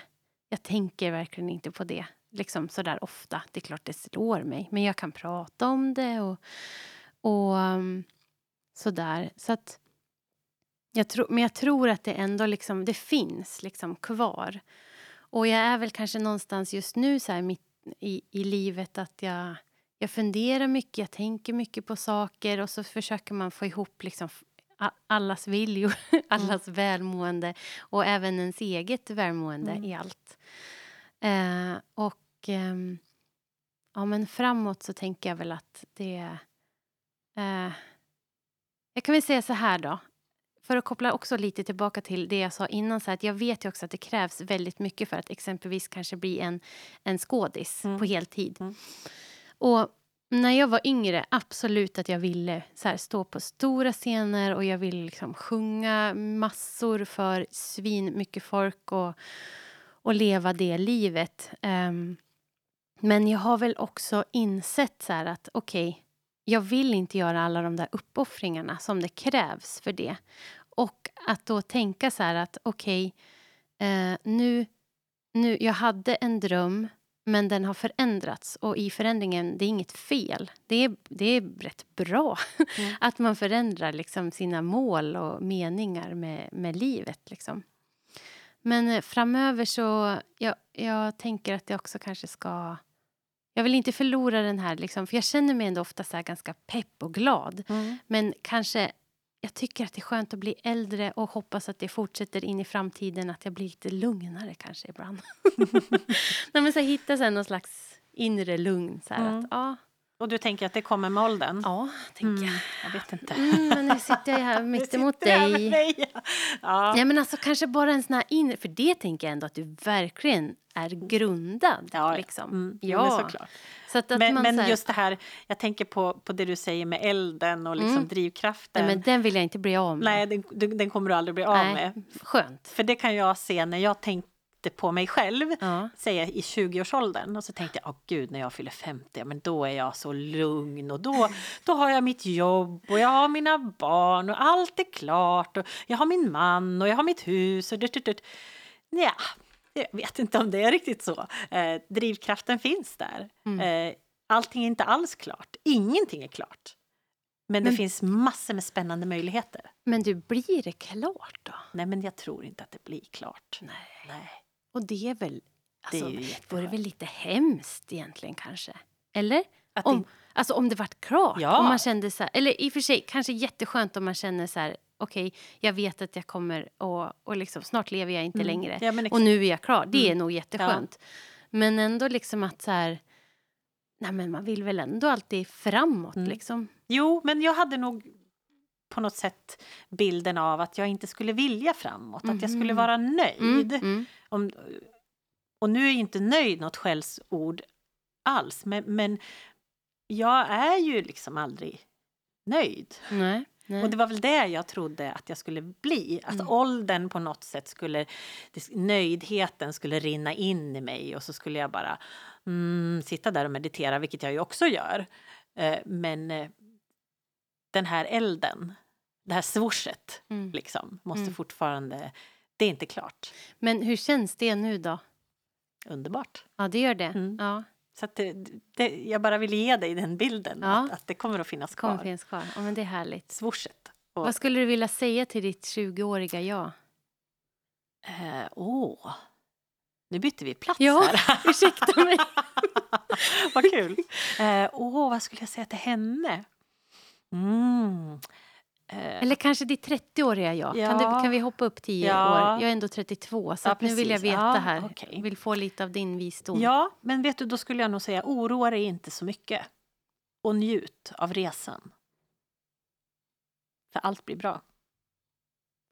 [SPEAKER 2] Jag tänker verkligen inte på det liksom sådär ofta. Det är klart det slår mig, men jag kan prata om det och, och um, sådär. Så att jag tro, men jag tror att det ändå liksom, det finns liksom kvar. Och jag är väl kanske någonstans just nu så här mitt i, i livet att jag, jag funderar mycket, jag tänker mycket på saker och så försöker man få ihop liksom allas viljor, allas mm. välmående och även ens eget välmående mm. i allt. Eh, och eh, ja, men framåt så tänker jag väl att det... Eh, jag kan väl säga så här då. För att koppla också lite tillbaka till det jag sa innan. Så att jag vet ju också att det krävs väldigt mycket för att exempelvis kanske bli en, en skådis mm. på heltid. Mm. Och när jag var yngre, absolut att jag ville så här, stå på stora scener och jag ville liksom sjunga massor för svin mycket folk och, och leva det livet. Um, men jag har väl också insett så att okej, okay, jag vill inte göra alla de där uppoffringarna som det krävs för det. Och att då tänka så här att okej, okay, eh, nu, nu, jag hade en dröm men den har förändrats och i förändringen, det är inget fel. Det är, det är rätt bra mm. att man förändrar liksom sina mål och meningar med, med livet. Liksom. Men eh, framöver så, jag, jag tänker att det också kanske ska jag vill inte förlora den här, liksom, för jag känner mig ändå ofta så ganska pepp och glad. Mm. Men kanske jag tycker att det är skönt att bli äldre och hoppas att det fortsätter in i framtiden, att jag blir lite lugnare kanske ibland. Nej, men så hitta så någon slags inre lugn. Så mm. att, ja.
[SPEAKER 1] Och du tänker att det kommer med åldern?
[SPEAKER 2] Ja, tänker jag. Mm,
[SPEAKER 1] jag vet inte.
[SPEAKER 2] Mm, men nu sitter jag här mitt emot dig. dig. Ja. ja. men alltså kanske bara en sån här inre, för det tänker jag ändå att du verkligen är grundad.
[SPEAKER 1] Ja,
[SPEAKER 2] liksom.
[SPEAKER 1] mm, ja. såklart. Så att, att men, men här... just det här, jag tänker på, på det du säger med elden och liksom mm. drivkraften.
[SPEAKER 2] Nej, men den vill jag inte bli av med.
[SPEAKER 1] Nej, den, den kommer du aldrig bli av Nej, med.
[SPEAKER 2] Skönt.
[SPEAKER 1] För det kan jag se när jag tänkte på mig själv, ja. säga i 20-årsåldern. Och så tänkte jag, åh gud, när jag fyller 50, men då är jag så lugn och då, då har jag mitt jobb och jag har mina barn och allt är klart och jag har min man och jag har mitt hus och det, det, Ja, jag vet inte om det är riktigt så. Eh, drivkraften finns där. Mm. Eh, allting är inte alls klart. Ingenting är klart. Men, men det finns massor med spännande möjligheter.
[SPEAKER 2] Men du, blir det klart då?
[SPEAKER 1] Nej, men jag tror inte att det blir klart.
[SPEAKER 2] Nej. Nej. Och det är väl... Alltså, det är vore väl lite hemskt egentligen kanske? Eller? Att om, det... Alltså om det vart klart? Ja. Om man kände så här, eller i och för sig kanske jätteskönt om man känner så här okej, okay, jag vet att jag kommer och, och liksom, snart lever jag inte mm. längre. Ja, och nu är jag klar. Det mm. är nog jätteskönt. Ja. Men ändå liksom att så här, nej men man vill väl ändå alltid framåt mm. liksom.
[SPEAKER 1] Jo, men jag hade nog på något sätt bilden av att jag inte skulle vilja framåt, att jag skulle mhm. vara nöjd. Mm, mm. Om, och nu är inte nöjd något skällsord alls, men, men jag är ju liksom aldrig nöjd.
[SPEAKER 2] Nej. Nej.
[SPEAKER 1] Och det var väl det jag trodde att jag skulle bli. Att mm. åldern på något sätt skulle, nöjdheten skulle rinna in i mig och så skulle jag bara mm, sitta där och meditera, vilket jag ju också gör. Eh, men eh, den här elden, det här swooshet, mm. liksom, måste mm. fortfarande... Det är inte klart.
[SPEAKER 2] Men hur känns det nu då?
[SPEAKER 1] Underbart.
[SPEAKER 2] Ja, det gör det. Mm. Ja.
[SPEAKER 1] Så det, det, jag bara ville ge dig den bilden, ja. att, att, det kommer att finnas kvar.
[SPEAKER 2] Kommer finnas kvar. Ja, men det är härligt.
[SPEAKER 1] Swooshet.
[SPEAKER 2] Och, Vad skulle du vilja säga till ditt 20-åriga jag?
[SPEAKER 1] Åh, eh, oh. nu bytte vi plats
[SPEAKER 2] ja,
[SPEAKER 1] här.
[SPEAKER 2] ursäkta mig.
[SPEAKER 1] vad kul. Eh, åh, vad skulle jag säga till henne? Mm.
[SPEAKER 2] Eh, Eller kanske ditt 30-åriga jag. Ja. Kan, det, kan vi hoppa upp 10 ja. år? Jag är ändå 32, så ja, nu vill jag veta här. Okay. Vill få lite av din visdom.
[SPEAKER 1] Ja, men vet du, då skulle jag nog säga oroa dig inte så mycket. Och njut av resan. För allt blir bra.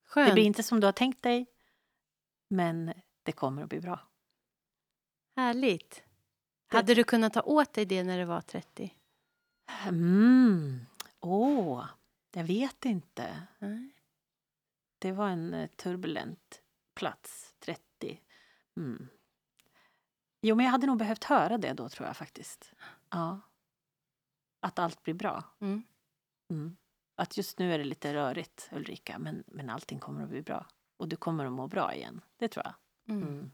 [SPEAKER 1] Skönt. Det blir inte som du har tänkt dig, men det kommer att bli bra.
[SPEAKER 2] Härligt. Det... Hade du kunnat ta åt dig det när du var 30?
[SPEAKER 1] Mm. Åh, jag vet inte. Mm. Det var en eh, turbulent plats, 30. Mm. Jo, men jag hade nog behövt höra det då, tror jag faktiskt. Ja. Att allt blir bra. Mm.
[SPEAKER 2] Mm.
[SPEAKER 1] Att just nu är det lite rörigt, Ulrika, men, men allting kommer att bli bra. Och du kommer att må bra igen. Det tror jag.
[SPEAKER 2] Mm.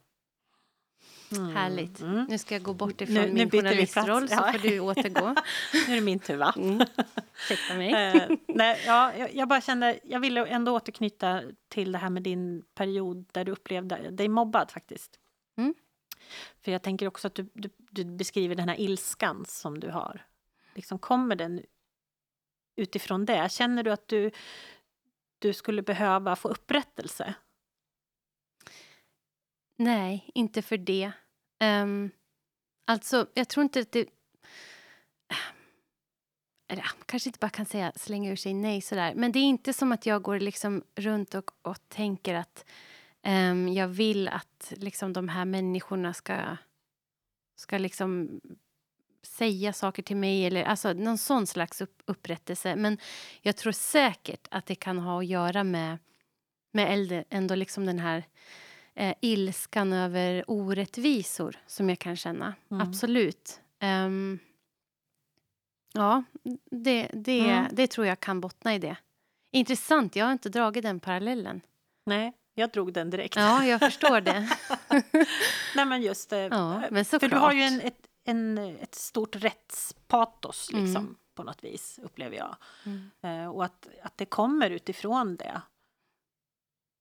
[SPEAKER 1] Mm.
[SPEAKER 2] Härligt.
[SPEAKER 1] Mm.
[SPEAKER 2] Nu ska jag gå bort ifrån
[SPEAKER 1] Nu- nu
[SPEAKER 2] min
[SPEAKER 1] plats.
[SPEAKER 2] journalistroll så får du återgå.
[SPEAKER 1] Nu är det min tur, va?
[SPEAKER 2] Mm. Mig.
[SPEAKER 1] Eh, nej, ja, jag, jag bara kände, jag ville ändå återknyta till det här med din period där du upplevde dig mobbad faktiskt.
[SPEAKER 2] Mm.
[SPEAKER 1] För jag tänker också att du, du, du beskriver den här ilskan som du har. Liksom kommer den utifrån det? Känner du att du, du skulle behöva få upprättelse?
[SPEAKER 2] Nej, inte för det. Um, alltså, jag tror inte att det... Eller, kanske inte bara kan säga slänga ur sig nej sådär. Men det är inte som att jag går liksom runt och, och tänker att um, jag vill att liksom, de här människorna ska, ska liksom säga saker till mig eller alltså någon sån slags upp, upprättelse. Men jag tror säkert att det kan ha att göra med, med äldre, ändå liksom den här eh, ilskan över orättvisor som jag kan känna.
[SPEAKER 1] Mm.
[SPEAKER 2] Absolut. Ehm, ja, det, det,
[SPEAKER 1] Mm.
[SPEAKER 2] det tror jag kan bottna i det. Intressant, jag har inte dragit den parallellen.
[SPEAKER 1] Nej, jag drog den direkt.
[SPEAKER 2] Ja, jag förstår det.
[SPEAKER 1] Nej, men just eh,
[SPEAKER 2] Ja, men
[SPEAKER 1] För
[SPEAKER 2] såklart.
[SPEAKER 1] du har ju en, ett, en, ett stort rättspatos
[SPEAKER 2] Mm.
[SPEAKER 1] liksom, på något vis, upplever jag.
[SPEAKER 2] Mm.
[SPEAKER 1] Eh, och att, att det kommer utifrån det.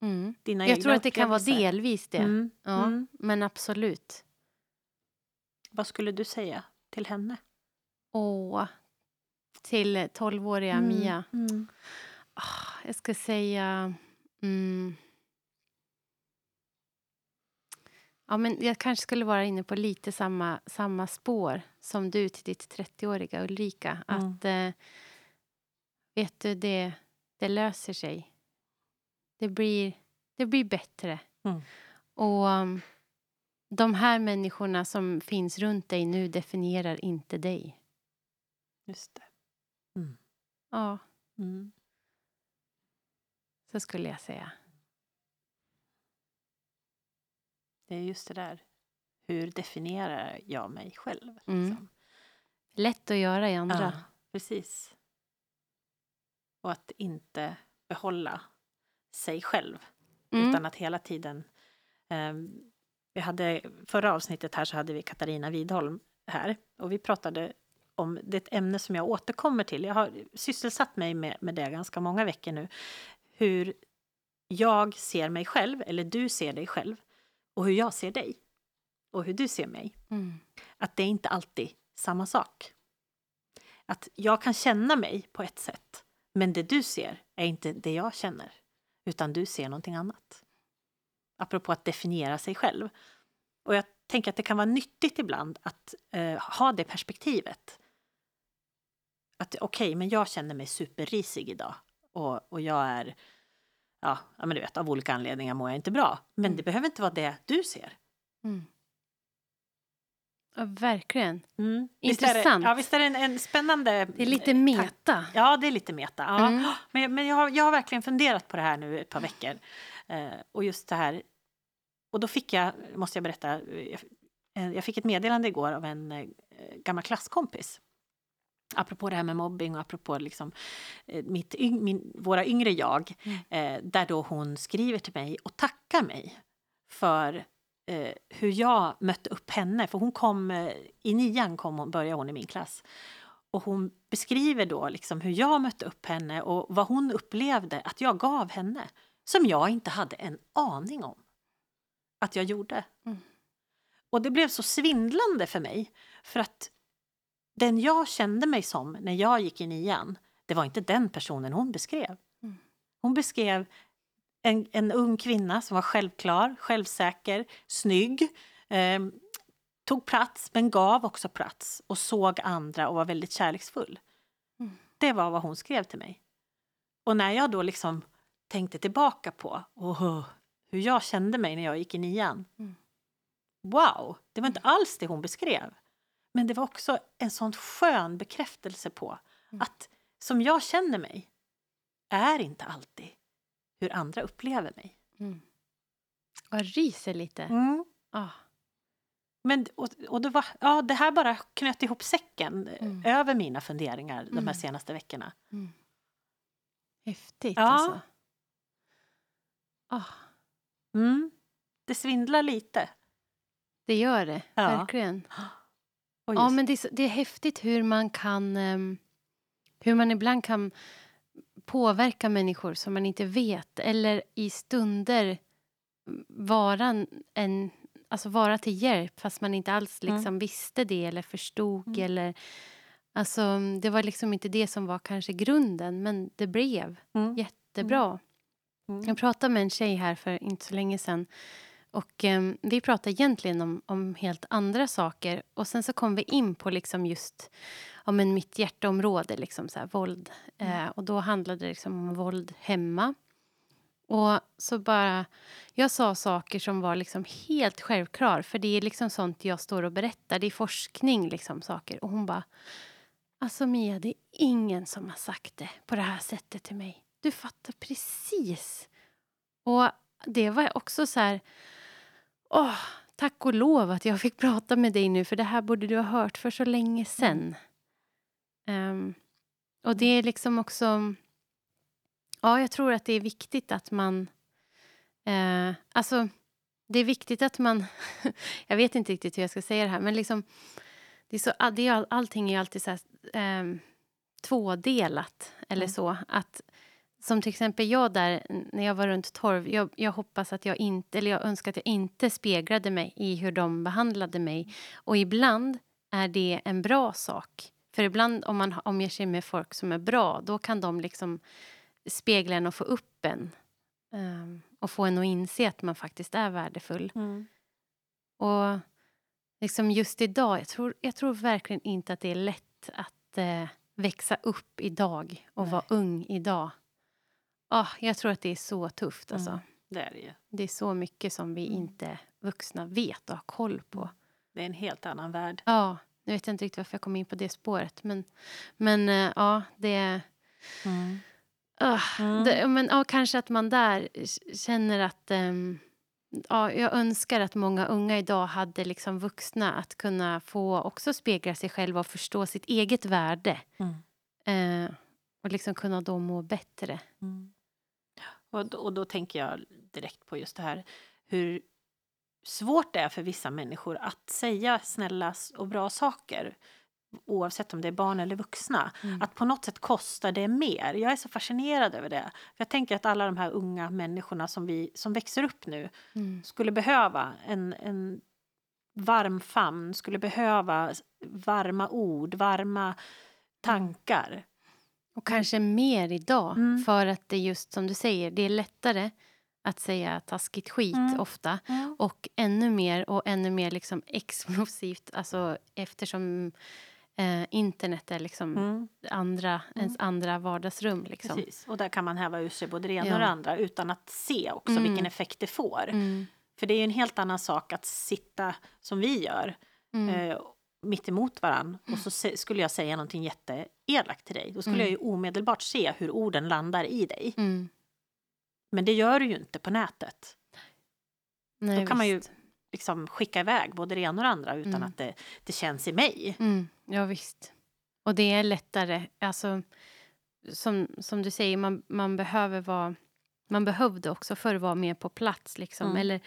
[SPEAKER 2] Mm.
[SPEAKER 1] Dina
[SPEAKER 2] Jag tror att det kan vara delvis det.
[SPEAKER 1] Mm.
[SPEAKER 2] Ja,
[SPEAKER 1] Mm.
[SPEAKER 2] Men absolut.
[SPEAKER 1] Vad skulle du säga till henne?
[SPEAKER 2] Åh, till 12-åriga
[SPEAKER 1] Mm.
[SPEAKER 2] Mia.
[SPEAKER 1] Mm.
[SPEAKER 2] Ah, jag ska säga... Mm. Ja, men jag kanske skulle vara inne på lite samma, samma spår som du till ditt 30-åriga Ulrika. Att, eh, vet du, det, det löser sig. Det blir, det blir bättre.
[SPEAKER 1] Mm.
[SPEAKER 2] Och um, de här människorna som finns runt dig nu definierar inte dig.
[SPEAKER 1] Just det.
[SPEAKER 2] Ja,
[SPEAKER 1] Mm.
[SPEAKER 2] så skulle jag säga.
[SPEAKER 1] Det är just det där. Hur definierar jag mig själv?
[SPEAKER 2] Mm.
[SPEAKER 1] liksom?
[SPEAKER 2] Lätt att göra i andra.
[SPEAKER 1] Ja, precis. Och att inte behålla sig själv.
[SPEAKER 2] Mm.
[SPEAKER 1] Utan att hela tiden... ehm, vi hade, förra avsnittet här så hade vi Katarina Widholm här. Och vi pratade om det är ett ämne som jag återkommer till. Jag har sysselsatt mig med, med det ganska många veckor nu. Hur jag ser mig själv, eller du ser dig själv. Och hur jag ser dig. Och hur du ser mig
[SPEAKER 2] Mm.
[SPEAKER 1] att det är inte alltid samma sak. Att jag kan känna mig på ett sätt, men det du ser är inte det jag känner, utan du ser någonting annat. Apropå att definiera sig själv. Och jag tänker att det kan vara nyttigt ibland att eh, ha det perspektivet. Att okej, men jag känner mig superrisig idag och, och jag är, ja, men du vet, av olika anledningar mår jag inte bra. Men
[SPEAKER 2] Mm.
[SPEAKER 1] det behöver inte vara det du ser.
[SPEAKER 2] Mm. Ja, verkligen.
[SPEAKER 1] Mm. Visst är det,
[SPEAKER 2] Intressant.
[SPEAKER 1] ja, visst är det en, en spännande...
[SPEAKER 2] Det är lite meta.
[SPEAKER 1] Ja, det är lite meta. Ja.
[SPEAKER 2] Mm.
[SPEAKER 1] Men, men jag, har, jag har verkligen funderat på det här nu ett par veckor. Eh, och just det här... Och då fick jag, måste jag berätta, eh, jag fick ett meddelande igår av en eh, gammal klasskompis. Apropå det här med mobbing och apropå liksom, eh, mitt, yng, min, våra yngre jag.
[SPEAKER 2] Mm.
[SPEAKER 1] Eh, där då hon skriver till mig och tackar mig för eh, hur jag mötte upp henne. För hon kom, eh, i nian kom hon, började hon i min klass. Och hon beskriver då liksom hur jag mötte upp henne och vad hon upplevde att jag gav henne. Som jag inte hade en aning om att jag gjorde.
[SPEAKER 2] Mm.
[SPEAKER 1] Och det blev så svindlande för mig. För att den jag kände mig som när jag gick i nian, det var inte den personen hon beskrev.
[SPEAKER 2] Mm.
[SPEAKER 1] Hon beskrev en, en ung kvinna som var självklar, självsäker, snygg. Eh, tog plats, men gav också plats och såg andra och var väldigt kärleksfull.
[SPEAKER 2] Mm.
[SPEAKER 1] Det var vad hon skrev till mig. Och när jag då liksom tänkte tillbaka på oh, hur jag kände mig när jag gick i nian.
[SPEAKER 2] Mm.
[SPEAKER 1] Wow, det var inte alls det hon beskrev. Men det var också en sån skön bekräftelse på
[SPEAKER 2] Mm.
[SPEAKER 1] att som jag känner mig är inte alltid hur andra upplever mig.
[SPEAKER 2] Mm. Jag ryser lite.
[SPEAKER 1] Mm.
[SPEAKER 2] Ah.
[SPEAKER 1] Men, och, och det, var, ja, det här bara knöt ihop säcken eh,
[SPEAKER 2] Mm.
[SPEAKER 1] över mina funderingar de här
[SPEAKER 2] Mm.
[SPEAKER 1] senaste veckorna.
[SPEAKER 2] Mm. Häftigt
[SPEAKER 1] Ja.
[SPEAKER 2] alltså. Ah,
[SPEAKER 1] Mm. Det svindlar lite.
[SPEAKER 2] det gör det,
[SPEAKER 1] Ja.
[SPEAKER 2] verkligen.
[SPEAKER 1] Oj,
[SPEAKER 2] Ja, men det är, det är häftigt hur man kan... ehm, hur man ibland kan påverka människor som man inte vet. Eller i stunder vara en-. Alltså vara till hjälp fast man inte alls
[SPEAKER 1] Mm.
[SPEAKER 2] liksom visste det eller förstod.
[SPEAKER 1] Mm.
[SPEAKER 2] Eller, alltså, det var liksom inte det som var kanske grunden, men det blev
[SPEAKER 1] Mm.
[SPEAKER 2] jättebra.
[SPEAKER 1] Mm.
[SPEAKER 2] Jag pratade med en tjej här för inte så länge sedan. Och eh, Vi pratade egentligen om, om helt andra saker. Och Sen så kom vi in på liksom just ja, men mitt hjärteområde, liksom så här, våld. Eh, och Då handlade det liksom om våld hemma. Och så bara... Jag sa saker som var liksom helt självklar. För det är liksom sånt jag står och berättar. Det är forskning, liksom saker. Och hon bara... Alltså Mia, det är ingen som har sagt det på det här sättet till mig. Du fattar precis. Och det var också så här... Åh, tack och lov att jag fick prata med dig nu för det här borde du ha hört för så länge sen. Ehm, och det är liksom också... Ja, jag tror att det är viktigt att man... Eh, alltså, det är viktigt att man... jag vet inte riktigt hur jag ska säga det här, men liksom... Det är så, det är, all- allting är alltid så här, ehm, tvådelat, eller
[SPEAKER 1] Mm.
[SPEAKER 2] så. Att, som till exempel jag där, när jag var runt 12, jag, jag hoppas att jag inte, eller jag önskar att jag inte speglade mig i hur de behandlade mig. Och ibland är det en bra sak. För ibland om man omger sig med folk som är bra, då kan de liksom spegla en och få upp en. ehm, och få en att inse att man faktiskt är värdefull.
[SPEAKER 1] Mm.
[SPEAKER 2] Och liksom just idag, jag tror, jag tror verkligen inte att det är lätt att eh, växa upp idag och
[SPEAKER 1] Nej.
[SPEAKER 2] vara ung idag. Ah, jag tror att det är så tufft. Alltså.
[SPEAKER 1] Mm. Det är det ju.
[SPEAKER 2] Det är så mycket som vi
[SPEAKER 1] Mm.
[SPEAKER 2] inte vuxna vet och har koll på.
[SPEAKER 1] Det är en helt annan värld.
[SPEAKER 2] Ja, nu vet jag inte riktigt varför jag kom in på det spåret. Men, men eh, ja, det...
[SPEAKER 1] Mm.
[SPEAKER 2] ah,
[SPEAKER 1] Mm.
[SPEAKER 2] det men, ja, kanske att man där känner att... ehm, ja, jag önskar att många unga idag hade liksom vuxna att kunna få också spegla sig själva och förstå sitt eget värde.
[SPEAKER 1] Mm.
[SPEAKER 2] Eh, och liksom kunna då må bättre.
[SPEAKER 1] Mm. Och, då, och då tänker jag direkt på just det här hur svårt det är för vissa människor att säga snälla och bra saker oavsett om det är barn eller vuxna.
[SPEAKER 2] Mm.
[SPEAKER 1] Att på något sätt kostar det mer. Jag är så fascinerad över det. För jag tänker att alla de här unga människorna som, vi, som växer upp nu
[SPEAKER 2] Mm.
[SPEAKER 1] skulle behöva en, en varm famn, skulle behöva varma ord, varma tankar.
[SPEAKER 2] Och kanske mer idag,
[SPEAKER 1] Mm.
[SPEAKER 2] för att det just som du säger, det är lättare att säga taskigt skit
[SPEAKER 1] Mm.
[SPEAKER 2] ofta. Och ännu mer och ännu mer liksom explosivt, alltså eftersom eh, internet är liksom
[SPEAKER 1] Mm.
[SPEAKER 2] andra, ens andra vardagsrum. Liksom.
[SPEAKER 1] Precis. Och där kan man häva ur sig både det ena
[SPEAKER 2] Ja.
[SPEAKER 1] och det andra utan att se också
[SPEAKER 2] Mm.
[SPEAKER 1] vilken effekt det får.
[SPEAKER 2] Mm.
[SPEAKER 1] För det är en helt annan sak att sitta som vi gör
[SPEAKER 2] Mm.
[SPEAKER 1] eh, mitt emot varann och så se, skulle jag säga någonting jätteelakt till dig. Då skulle
[SPEAKER 2] Mm.
[SPEAKER 1] jag ju omedelbart se hur orden landar i dig.
[SPEAKER 2] Mm.
[SPEAKER 1] Men det gör du ju inte på nätet.
[SPEAKER 2] Nej,
[SPEAKER 1] Då kan man ju
[SPEAKER 2] visst.
[SPEAKER 1] liksom skicka iväg både det ena och det andra utan
[SPEAKER 2] Mm.
[SPEAKER 1] att det, det känns i mig.
[SPEAKER 2] Mm, ja, visst. Och det är lättare. Alltså, som, som du säger, man, man behöver vara... Man behövde också förr vara mer på plats. Liksom.
[SPEAKER 1] Mm.
[SPEAKER 2] Eller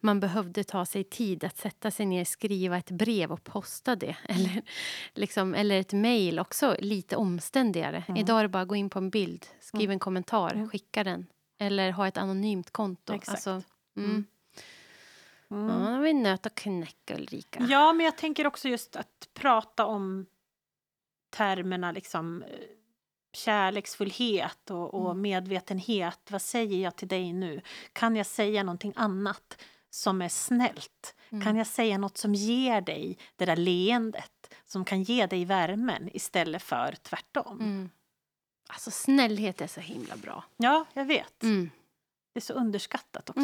[SPEAKER 2] man behövde ta sig tid att sätta sig ner, skriva ett brev och posta det. Eller, liksom, eller ett mejl, också lite omständigare.
[SPEAKER 1] Mm.
[SPEAKER 2] Idag är det bara att gå in på en bild, skriva
[SPEAKER 1] Mm.
[SPEAKER 2] en kommentar,
[SPEAKER 1] Mm.
[SPEAKER 2] skicka den. Eller ha ett anonymt konto.
[SPEAKER 1] Exakt.
[SPEAKER 2] Alltså, mm.
[SPEAKER 1] Mm.
[SPEAKER 2] Ja,
[SPEAKER 1] Mm.
[SPEAKER 2] vi nöt att knäcka, Ulrika.
[SPEAKER 1] Ja, men jag tänker också just att prata om termerna liksom eh, kärleksfullhet och, och
[SPEAKER 2] Mm.
[SPEAKER 1] medvetenhet. Vad säger jag till dig nu? Kan jag säga någonting annat som är snällt?
[SPEAKER 2] Mm.
[SPEAKER 1] Kan jag säga något som ger dig det där leendet? Som kan ge dig värmen istället för tvärtom?
[SPEAKER 2] Mm. Alltså, snällhet är så himla bra.
[SPEAKER 1] Ja, jag vet.
[SPEAKER 2] Mm.
[SPEAKER 1] Det är så underskattat också.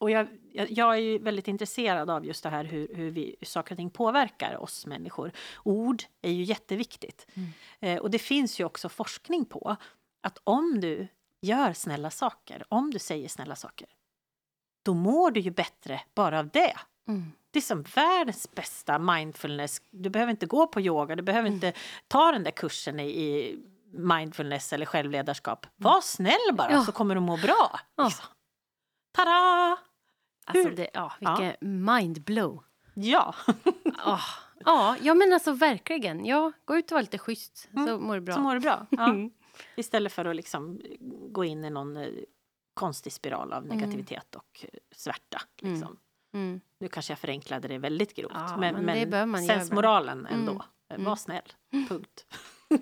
[SPEAKER 2] Mm.
[SPEAKER 1] Och jag, jag, är ju väldigt intresserad av just det här hur, hur, vi, saker och ting påverkar oss människor. Ord är ju jätteviktigt.
[SPEAKER 2] Mm.
[SPEAKER 1] Eh, och det finns ju också forskning på att om du gör snälla saker, om du säger snälla saker, då mår du ju bättre bara av det.
[SPEAKER 2] Mm.
[SPEAKER 1] Det är som världens bästa mindfulness. Du behöver inte gå på yoga, du behöver
[SPEAKER 2] Mm.
[SPEAKER 1] inte ta den där kursen i, i mindfulness eller självledarskap. Var snäll bara
[SPEAKER 2] Ja.
[SPEAKER 1] så kommer du må bra.
[SPEAKER 2] Ja.
[SPEAKER 1] Liksom. Tada!
[SPEAKER 2] Alltså det, ja, vilken mindblow.
[SPEAKER 1] Ja.
[SPEAKER 2] Ja, ja, ja, men alltså verkligen. Ja, gå ut och vara lite schysst så mår du bra.
[SPEAKER 1] Så mår du bra. Ja.
[SPEAKER 2] Mm.
[SPEAKER 1] Istället för att liksom gå in i någon eh, konstig spiral av negativitet och eh, svärta. Liksom.
[SPEAKER 2] Mm.
[SPEAKER 1] Nu kanske jag förenklade det väldigt grovt.
[SPEAKER 2] Ja,
[SPEAKER 1] men
[SPEAKER 2] men
[SPEAKER 1] men sensmoralen
[SPEAKER 2] ibland.
[SPEAKER 1] ändå.
[SPEAKER 2] Mm.
[SPEAKER 1] Var snäll. Punkt.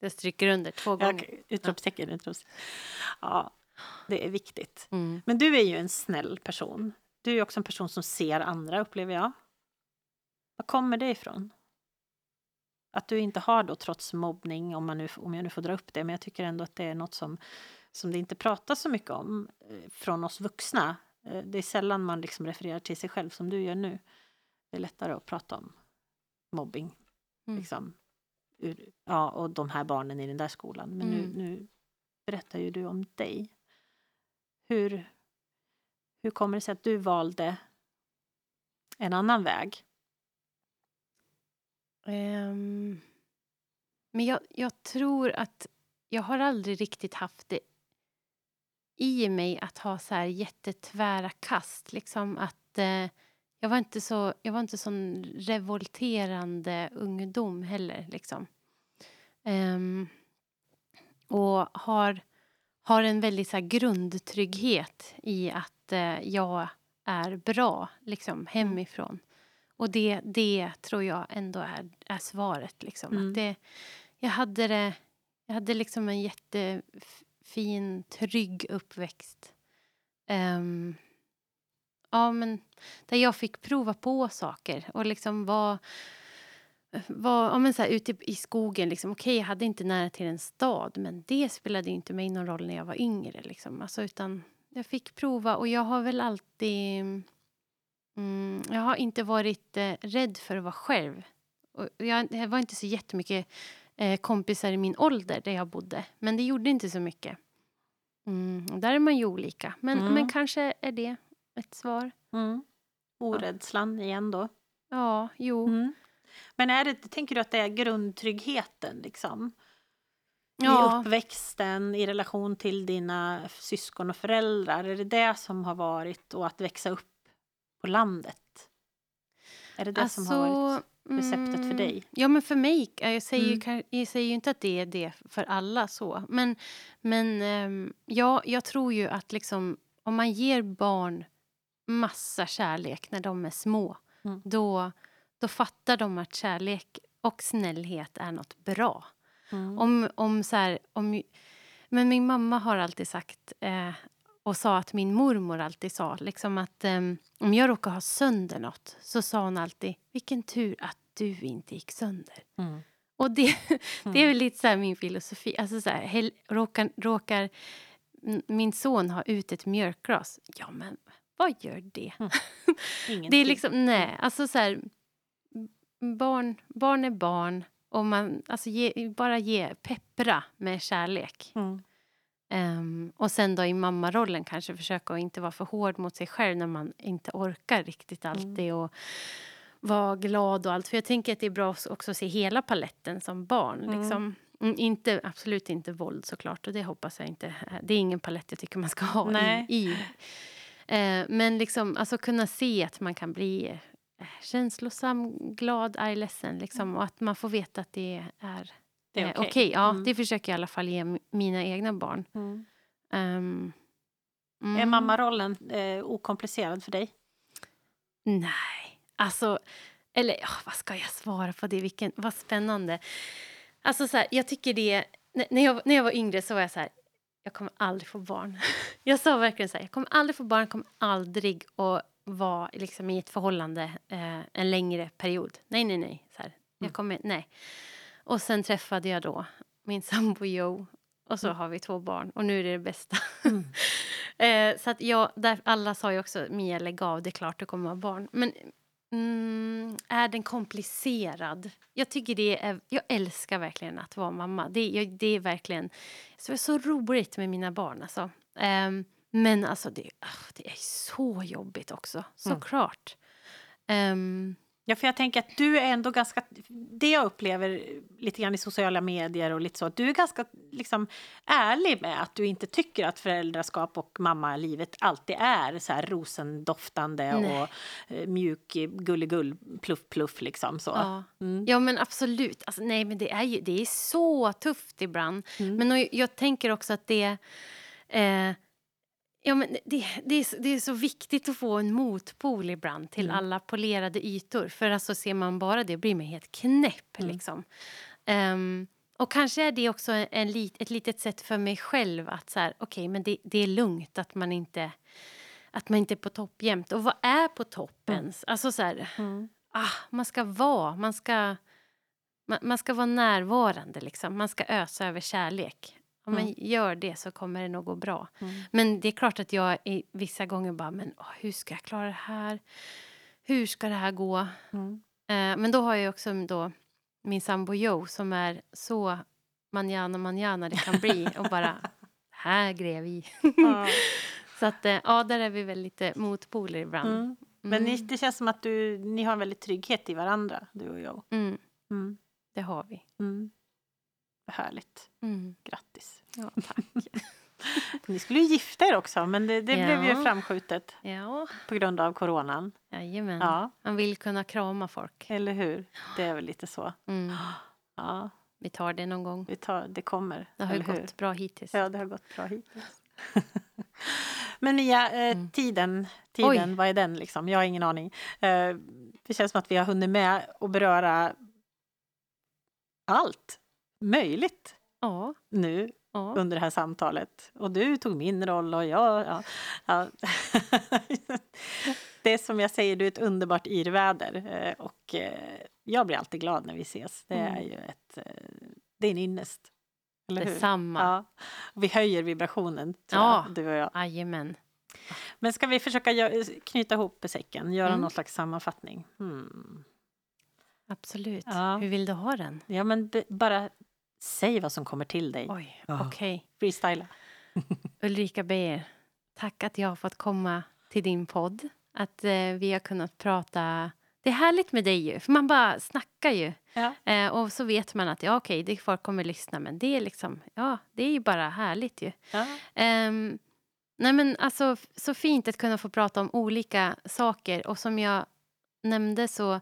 [SPEAKER 2] Det stryker under två
[SPEAKER 1] Ja,
[SPEAKER 2] gånger.
[SPEAKER 1] okej. Utropstecken, utropstecken. Ja, det är viktigt.
[SPEAKER 2] Mm.
[SPEAKER 1] Men du är ju en snäll person. Du är också en person som ser andra, upplever jag. Var kommer det ifrån? Att du inte har då, trots mobbning, om, man nu, om jag nu får dra upp det, men jag tycker ändå att det är något som, som det inte pratas så mycket om eh, från oss vuxna. Eh, det är sällan man liksom refererar till sig själv som du gör nu. Det är lättare att prata om mobbing.
[SPEAKER 2] Mm.
[SPEAKER 1] Liksom, ur, ja, och de här barnen i den där skolan. Men
[SPEAKER 2] Mm.
[SPEAKER 1] nu, nu berättar ju du om dig. Hur, hur kommer det sig att du valde en annan väg?
[SPEAKER 2] Um, men jag, jag tror att jag har aldrig riktigt haft det i mig att ha så här jättetvära kast. Liksom att eh, jag var inte så jag var inte sån revolterande ungdom heller. Liksom. Um, och har, har en väldigt så här grundtrygghet i att eh, jag är bra liksom, hemifrån. Och det, det tror jag ändå är, är svaret. Liksom.
[SPEAKER 1] Mm.
[SPEAKER 2] Att det, jag hade det... Jag hade liksom en jättefin, trygg uppväxt. Ehm, ja, men där jag fick prova på saker och liksom var... var ja, men så här, ute i skogen, liksom, okej, jag hade inte nära till en stad men det spelade inte mig någon roll när jag var yngre. Liksom. Alltså, utan jag fick prova och jag har väl alltid... Mm, jag har inte varit eh, rädd för att vara själv. Och jag, det var inte så jättemycket eh, kompisar i min ålder där jag bodde. Men det gjorde inte så mycket. Mm, där är man ju olika. Men,
[SPEAKER 1] Mm.
[SPEAKER 2] men kanske är det ett svar.
[SPEAKER 1] Mm. Orädslan igen då.
[SPEAKER 2] Ja, jo.
[SPEAKER 1] Mm. Men är det, tänker du att det är grundtryggheten liksom? I
[SPEAKER 2] Ja,
[SPEAKER 1] uppväxten, i relation till dina syskon och föräldrar? Är det det som har varit och att växa upp på landet? Är det det som har varit receptet för
[SPEAKER 2] mm,
[SPEAKER 1] dig?
[SPEAKER 2] Ja, men för mig. Jag säger,
[SPEAKER 1] Mm.
[SPEAKER 2] jag säger ju inte att det är det för alla så. Men, men ehm, ja, jag tror ju att liksom, om man ger barn massa kärlek när de är små
[SPEAKER 1] Mm.
[SPEAKER 2] då, då fattar de att kärlek och snällhet är något bra.
[SPEAKER 1] Mm.
[SPEAKER 2] Om, om så här, om, men min mamma har alltid sagt eh, och sa att min mormor alltid sa liksom att eh, om jag råkar ha sönder något så sa hon alltid vilken tur att du inte gick sönder.
[SPEAKER 1] Mm.
[SPEAKER 2] Och det, det är väl lite så min filosofi. Alltså så här, hel, råkar, råkar min son ha ut ett mjölkglas? Ja, men vad gör det? Det
[SPEAKER 1] Ingenting.
[SPEAKER 2] är liksom, nej, alltså så här, barn, barn är barn och man, alltså ge, bara ge, peppra med kärlek.
[SPEAKER 1] Mm.
[SPEAKER 2] Ehm, och sen då i mammarollen kanske försöka att inte vara för hård mot sig själv när man inte orkar riktigt alltid och vara glad och allt. För jag tänker att det är bra också att se hela paletten som barn.
[SPEAKER 1] Mm.
[SPEAKER 2] Liksom. Mm, Inte, absolut inte våld såklart och det hoppas jag inte. Det är ingen palett jag tycker man ska ha
[SPEAKER 1] Nej.
[SPEAKER 2] i. i. Eh, men liksom alltså kunna se att man kan bli känslosam, glad, arg, ledsen. Liksom, och att man får veta att det är
[SPEAKER 1] Det är
[SPEAKER 2] eh,
[SPEAKER 1] okej.
[SPEAKER 2] okej. Ja,
[SPEAKER 1] Mm.
[SPEAKER 2] det försöker jag i alla fall ge mina egna barn.
[SPEAKER 1] Mm. Är
[SPEAKER 2] mm.
[SPEAKER 1] mammarollen eh, okomplicerad för dig?
[SPEAKER 2] Nej, alltså... Eller ja, vad ska jag svara på det? Vilken, vad spännande. Alltså så här, jag tycker det... När när jag, när jag var yngre så var jag så här... Jag kommer aldrig få barn. Jag sa verkligen så här, jag kommer aldrig få barn, kommer aldrig att vara liksom, i ett förhållande eh, en längre period. Nej, nej, nej. Så här, jag kommer, nej. Och sen träffade jag då min sambo Joe och så har vi två barn och nu är det det bästa. eh, så att jag, där, alla sa ju också Mia lägg av, det är klart du kommer ha barn. Men mm, är den komplicerad? Jag tycker det är, jag älskar verkligen att vara mamma. Det, jag, det är verkligen så det är så roligt med mina barn alltså. Ehm, men alltså det, ah, det är så jobbigt också, såklart. Ehm,
[SPEAKER 1] Ja, för jag tänker att du är ändå ganska... Det jag upplever lite grann i sociala medier och lite så, att du är ganska liksom, ärlig med att du inte tycker att föräldraskap och mammalivet alltid är så här rosendoftande
[SPEAKER 2] Nej.
[SPEAKER 1] och eh, mjuk, gulligull, pluff, pluff liksom så.
[SPEAKER 2] Ja.
[SPEAKER 1] Mm.
[SPEAKER 2] Ja men absolut. Alltså, nej men det är ju det är så tufft ibland.
[SPEAKER 1] Mm.
[SPEAKER 2] Men och jag tänker också att det... Eh, ja, men det, det, är, så- det är så viktigt att få en motpol ibland till
[SPEAKER 1] Mm.
[SPEAKER 2] alla polerade ytor. För alltså ser man bara det blir man helt knäpp.
[SPEAKER 1] Mm.
[SPEAKER 2] Liksom. Ehm, och kanske är det också en, lit, ett litet sätt för mig själv att så här, okej men det, det är lugnt att man inte att man inte är på topp jämt. Och vad är på topp
[SPEAKER 1] Mm.
[SPEAKER 2] ens? Alltså så här,
[SPEAKER 1] Mm.
[SPEAKER 2] ah, man ska vara, man ska, man, man ska vara närvarande liksom. Man ska ösa över kärlek. Om man gör det så kommer det nog gå bra.
[SPEAKER 1] Mm.
[SPEAKER 2] Men det är klart att jag i vissa gånger bara, men åh, hur ska jag klara det här? Hur ska det här gå?
[SPEAKER 1] Mm.
[SPEAKER 2] Eh, men då har jag också då min sambo Joe som är så manjana manjana det kan bli och bara, här grejer vi.
[SPEAKER 1] Ja.
[SPEAKER 2] Så att eh, ja, där är vi väl lite motpoler ibland.
[SPEAKER 1] Mm. Men ni,
[SPEAKER 2] Mm.
[SPEAKER 1] det känns som att du, ni har en väldigt trygghet i varandra, du och jag.
[SPEAKER 2] Mm. det har vi.
[SPEAKER 1] Vad Härligt.
[SPEAKER 2] Mm.
[SPEAKER 1] Grattis.
[SPEAKER 2] Ja, tack.
[SPEAKER 1] Ni skulle ju gifta er också, men det, det blev ju
[SPEAKER 2] Ja.
[SPEAKER 1] framskjutet
[SPEAKER 2] Ja,
[SPEAKER 1] på grund av coronan.
[SPEAKER 2] jajamän.
[SPEAKER 1] Ja,
[SPEAKER 2] Man vill kunna krama folk.
[SPEAKER 1] eller hur? Det är väl lite så.
[SPEAKER 2] Mm.
[SPEAKER 1] Ja,
[SPEAKER 2] Vi tar det någon gång.
[SPEAKER 1] vi tar, det kommer.
[SPEAKER 2] Det har ju
[SPEAKER 1] eller hur?
[SPEAKER 2] gått bra hittills.
[SPEAKER 1] Ja, det har gått bra hittills. Men Mia, eh,
[SPEAKER 2] Mm.
[SPEAKER 1] tiden, tiden
[SPEAKER 2] Oj.
[SPEAKER 1] vad är den liksom? Jag har ingen aning. Eh, det känns som att vi har hunnit med att beröra allt möjligt
[SPEAKER 2] Ja,
[SPEAKER 1] nu
[SPEAKER 2] ja.
[SPEAKER 1] under det här samtalet. Och du tog min roll och jag... Ja, ja. det är som jag säger, du är ett underbart yrväder. eh, Och eh, jag blir alltid glad när vi ses. Det är
[SPEAKER 2] Mm.
[SPEAKER 1] ju ett... eh, Det är en ynnest. Eller hur?
[SPEAKER 2] Detsamma.
[SPEAKER 1] Ja. Vi höjer vibrationen,
[SPEAKER 2] Ja.
[SPEAKER 1] jag, du och jag.
[SPEAKER 2] Jajamän.
[SPEAKER 1] Men ska vi försöka knyta ihop säcken, göra
[SPEAKER 2] Mm.
[SPEAKER 1] någon slags sammanfattning? Hmm.
[SPEAKER 2] Absolut.
[SPEAKER 1] Ja.
[SPEAKER 2] Hur vill du ha den?
[SPEAKER 1] Ja, men bara säg vad som kommer till dig.
[SPEAKER 2] Oj,
[SPEAKER 1] Ja.
[SPEAKER 2] okej.
[SPEAKER 1] Freestyla.
[SPEAKER 2] Ulrika Beijer, tack att jag har fått komma till din podd. Att eh, vi har kunnat prata. Det är härligt med dig ju, för man bara snackar ju.
[SPEAKER 1] Ja.
[SPEAKER 2] Eh, och så vet man att ja, okej, det folk kommer lyssna, men det är liksom, ja, det är ju bara härligt ju.
[SPEAKER 1] Ja.
[SPEAKER 2] Ehm, nej men alltså, så fint att kunna få prata om olika saker. Och som jag nämnde så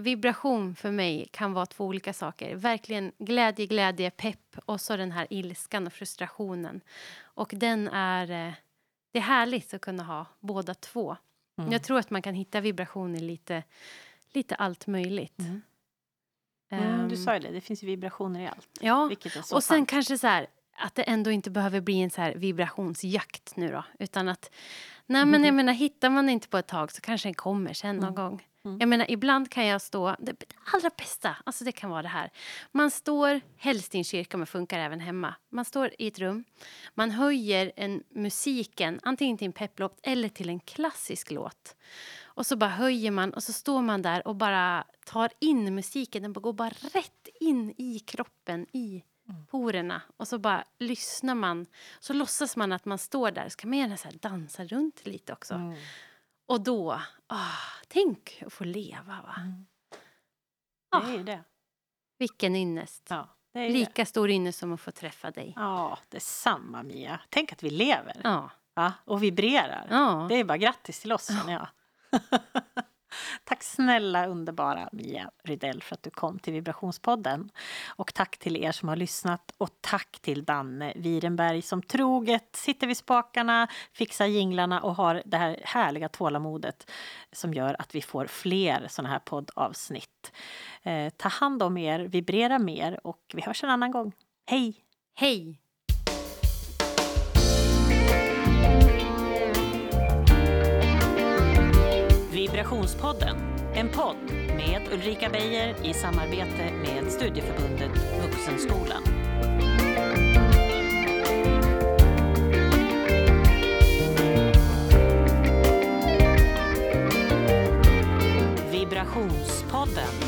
[SPEAKER 2] vibration för mig kan vara två olika saker. Verkligen glädje, glädje, pepp och så den här ilskan och frustrationen. Och den är... eh, Det är härligt att kunna ha båda två.
[SPEAKER 1] Mm.
[SPEAKER 2] Jag tror att man kan hitta vibrationer lite, lite allt möjligt.
[SPEAKER 1] Mm. Mm, du
[SPEAKER 2] Ehm,
[SPEAKER 1] sa ju det, det finns vibrationer i allt.
[SPEAKER 2] Ja, och sen kanske så här att det ändå inte behöver bli en så här vibrationsjakt nu då. Utan att, nej men jag menar hittar man inte på ett tag så kanske den kommer sen någon
[SPEAKER 1] Mm.
[SPEAKER 2] gång.
[SPEAKER 1] Mm.
[SPEAKER 2] Jag menar ibland kan jag stå, det allra bästa, alltså det kan vara det här. Man står, helst i en kyrka men funkar även hemma. Man står i ett rum, man höjer en musiken antingen till en pepplåt eller till en klassisk låt. Och så bara höjer man och så står man där och bara tar in musiken. Den går bara rätt in i kroppen, i porerna. Och så bara lyssnar man. Så låtsas man att man står där. Så kan man gärna så dansa runt lite också.
[SPEAKER 1] Mm.
[SPEAKER 2] Och då, ah, tänk att få leva va.
[SPEAKER 1] Det är ju det.
[SPEAKER 2] Vilken ynnest.
[SPEAKER 1] Ja, ju det.
[SPEAKER 2] Lika stor ynnest som att få träffa dig.
[SPEAKER 1] Ja, det är samma Mia. Tänk att vi lever
[SPEAKER 2] Ja.
[SPEAKER 1] ja, och vibrerar.
[SPEAKER 2] ja.
[SPEAKER 1] Det är bara grattis till oss känner jag. tack snälla underbara Mia Rydell för att du kom till Vibrationspodden. Och tack till er som har lyssnat och tack till Danne Virenberg som troget sitter vid spakarna, fixar jinglarna och har det här härliga tålamodet som gör att vi får fler såna här poddavsnitt. Eh, ta hand om er, vibrera mer och vi hörs en annan gång. Hej!
[SPEAKER 2] Hej!
[SPEAKER 1] Migrationspodden, en podd med Ulrika Beijer i samarbete med Studieförbundet Vuxenskolan. Vibrationspodden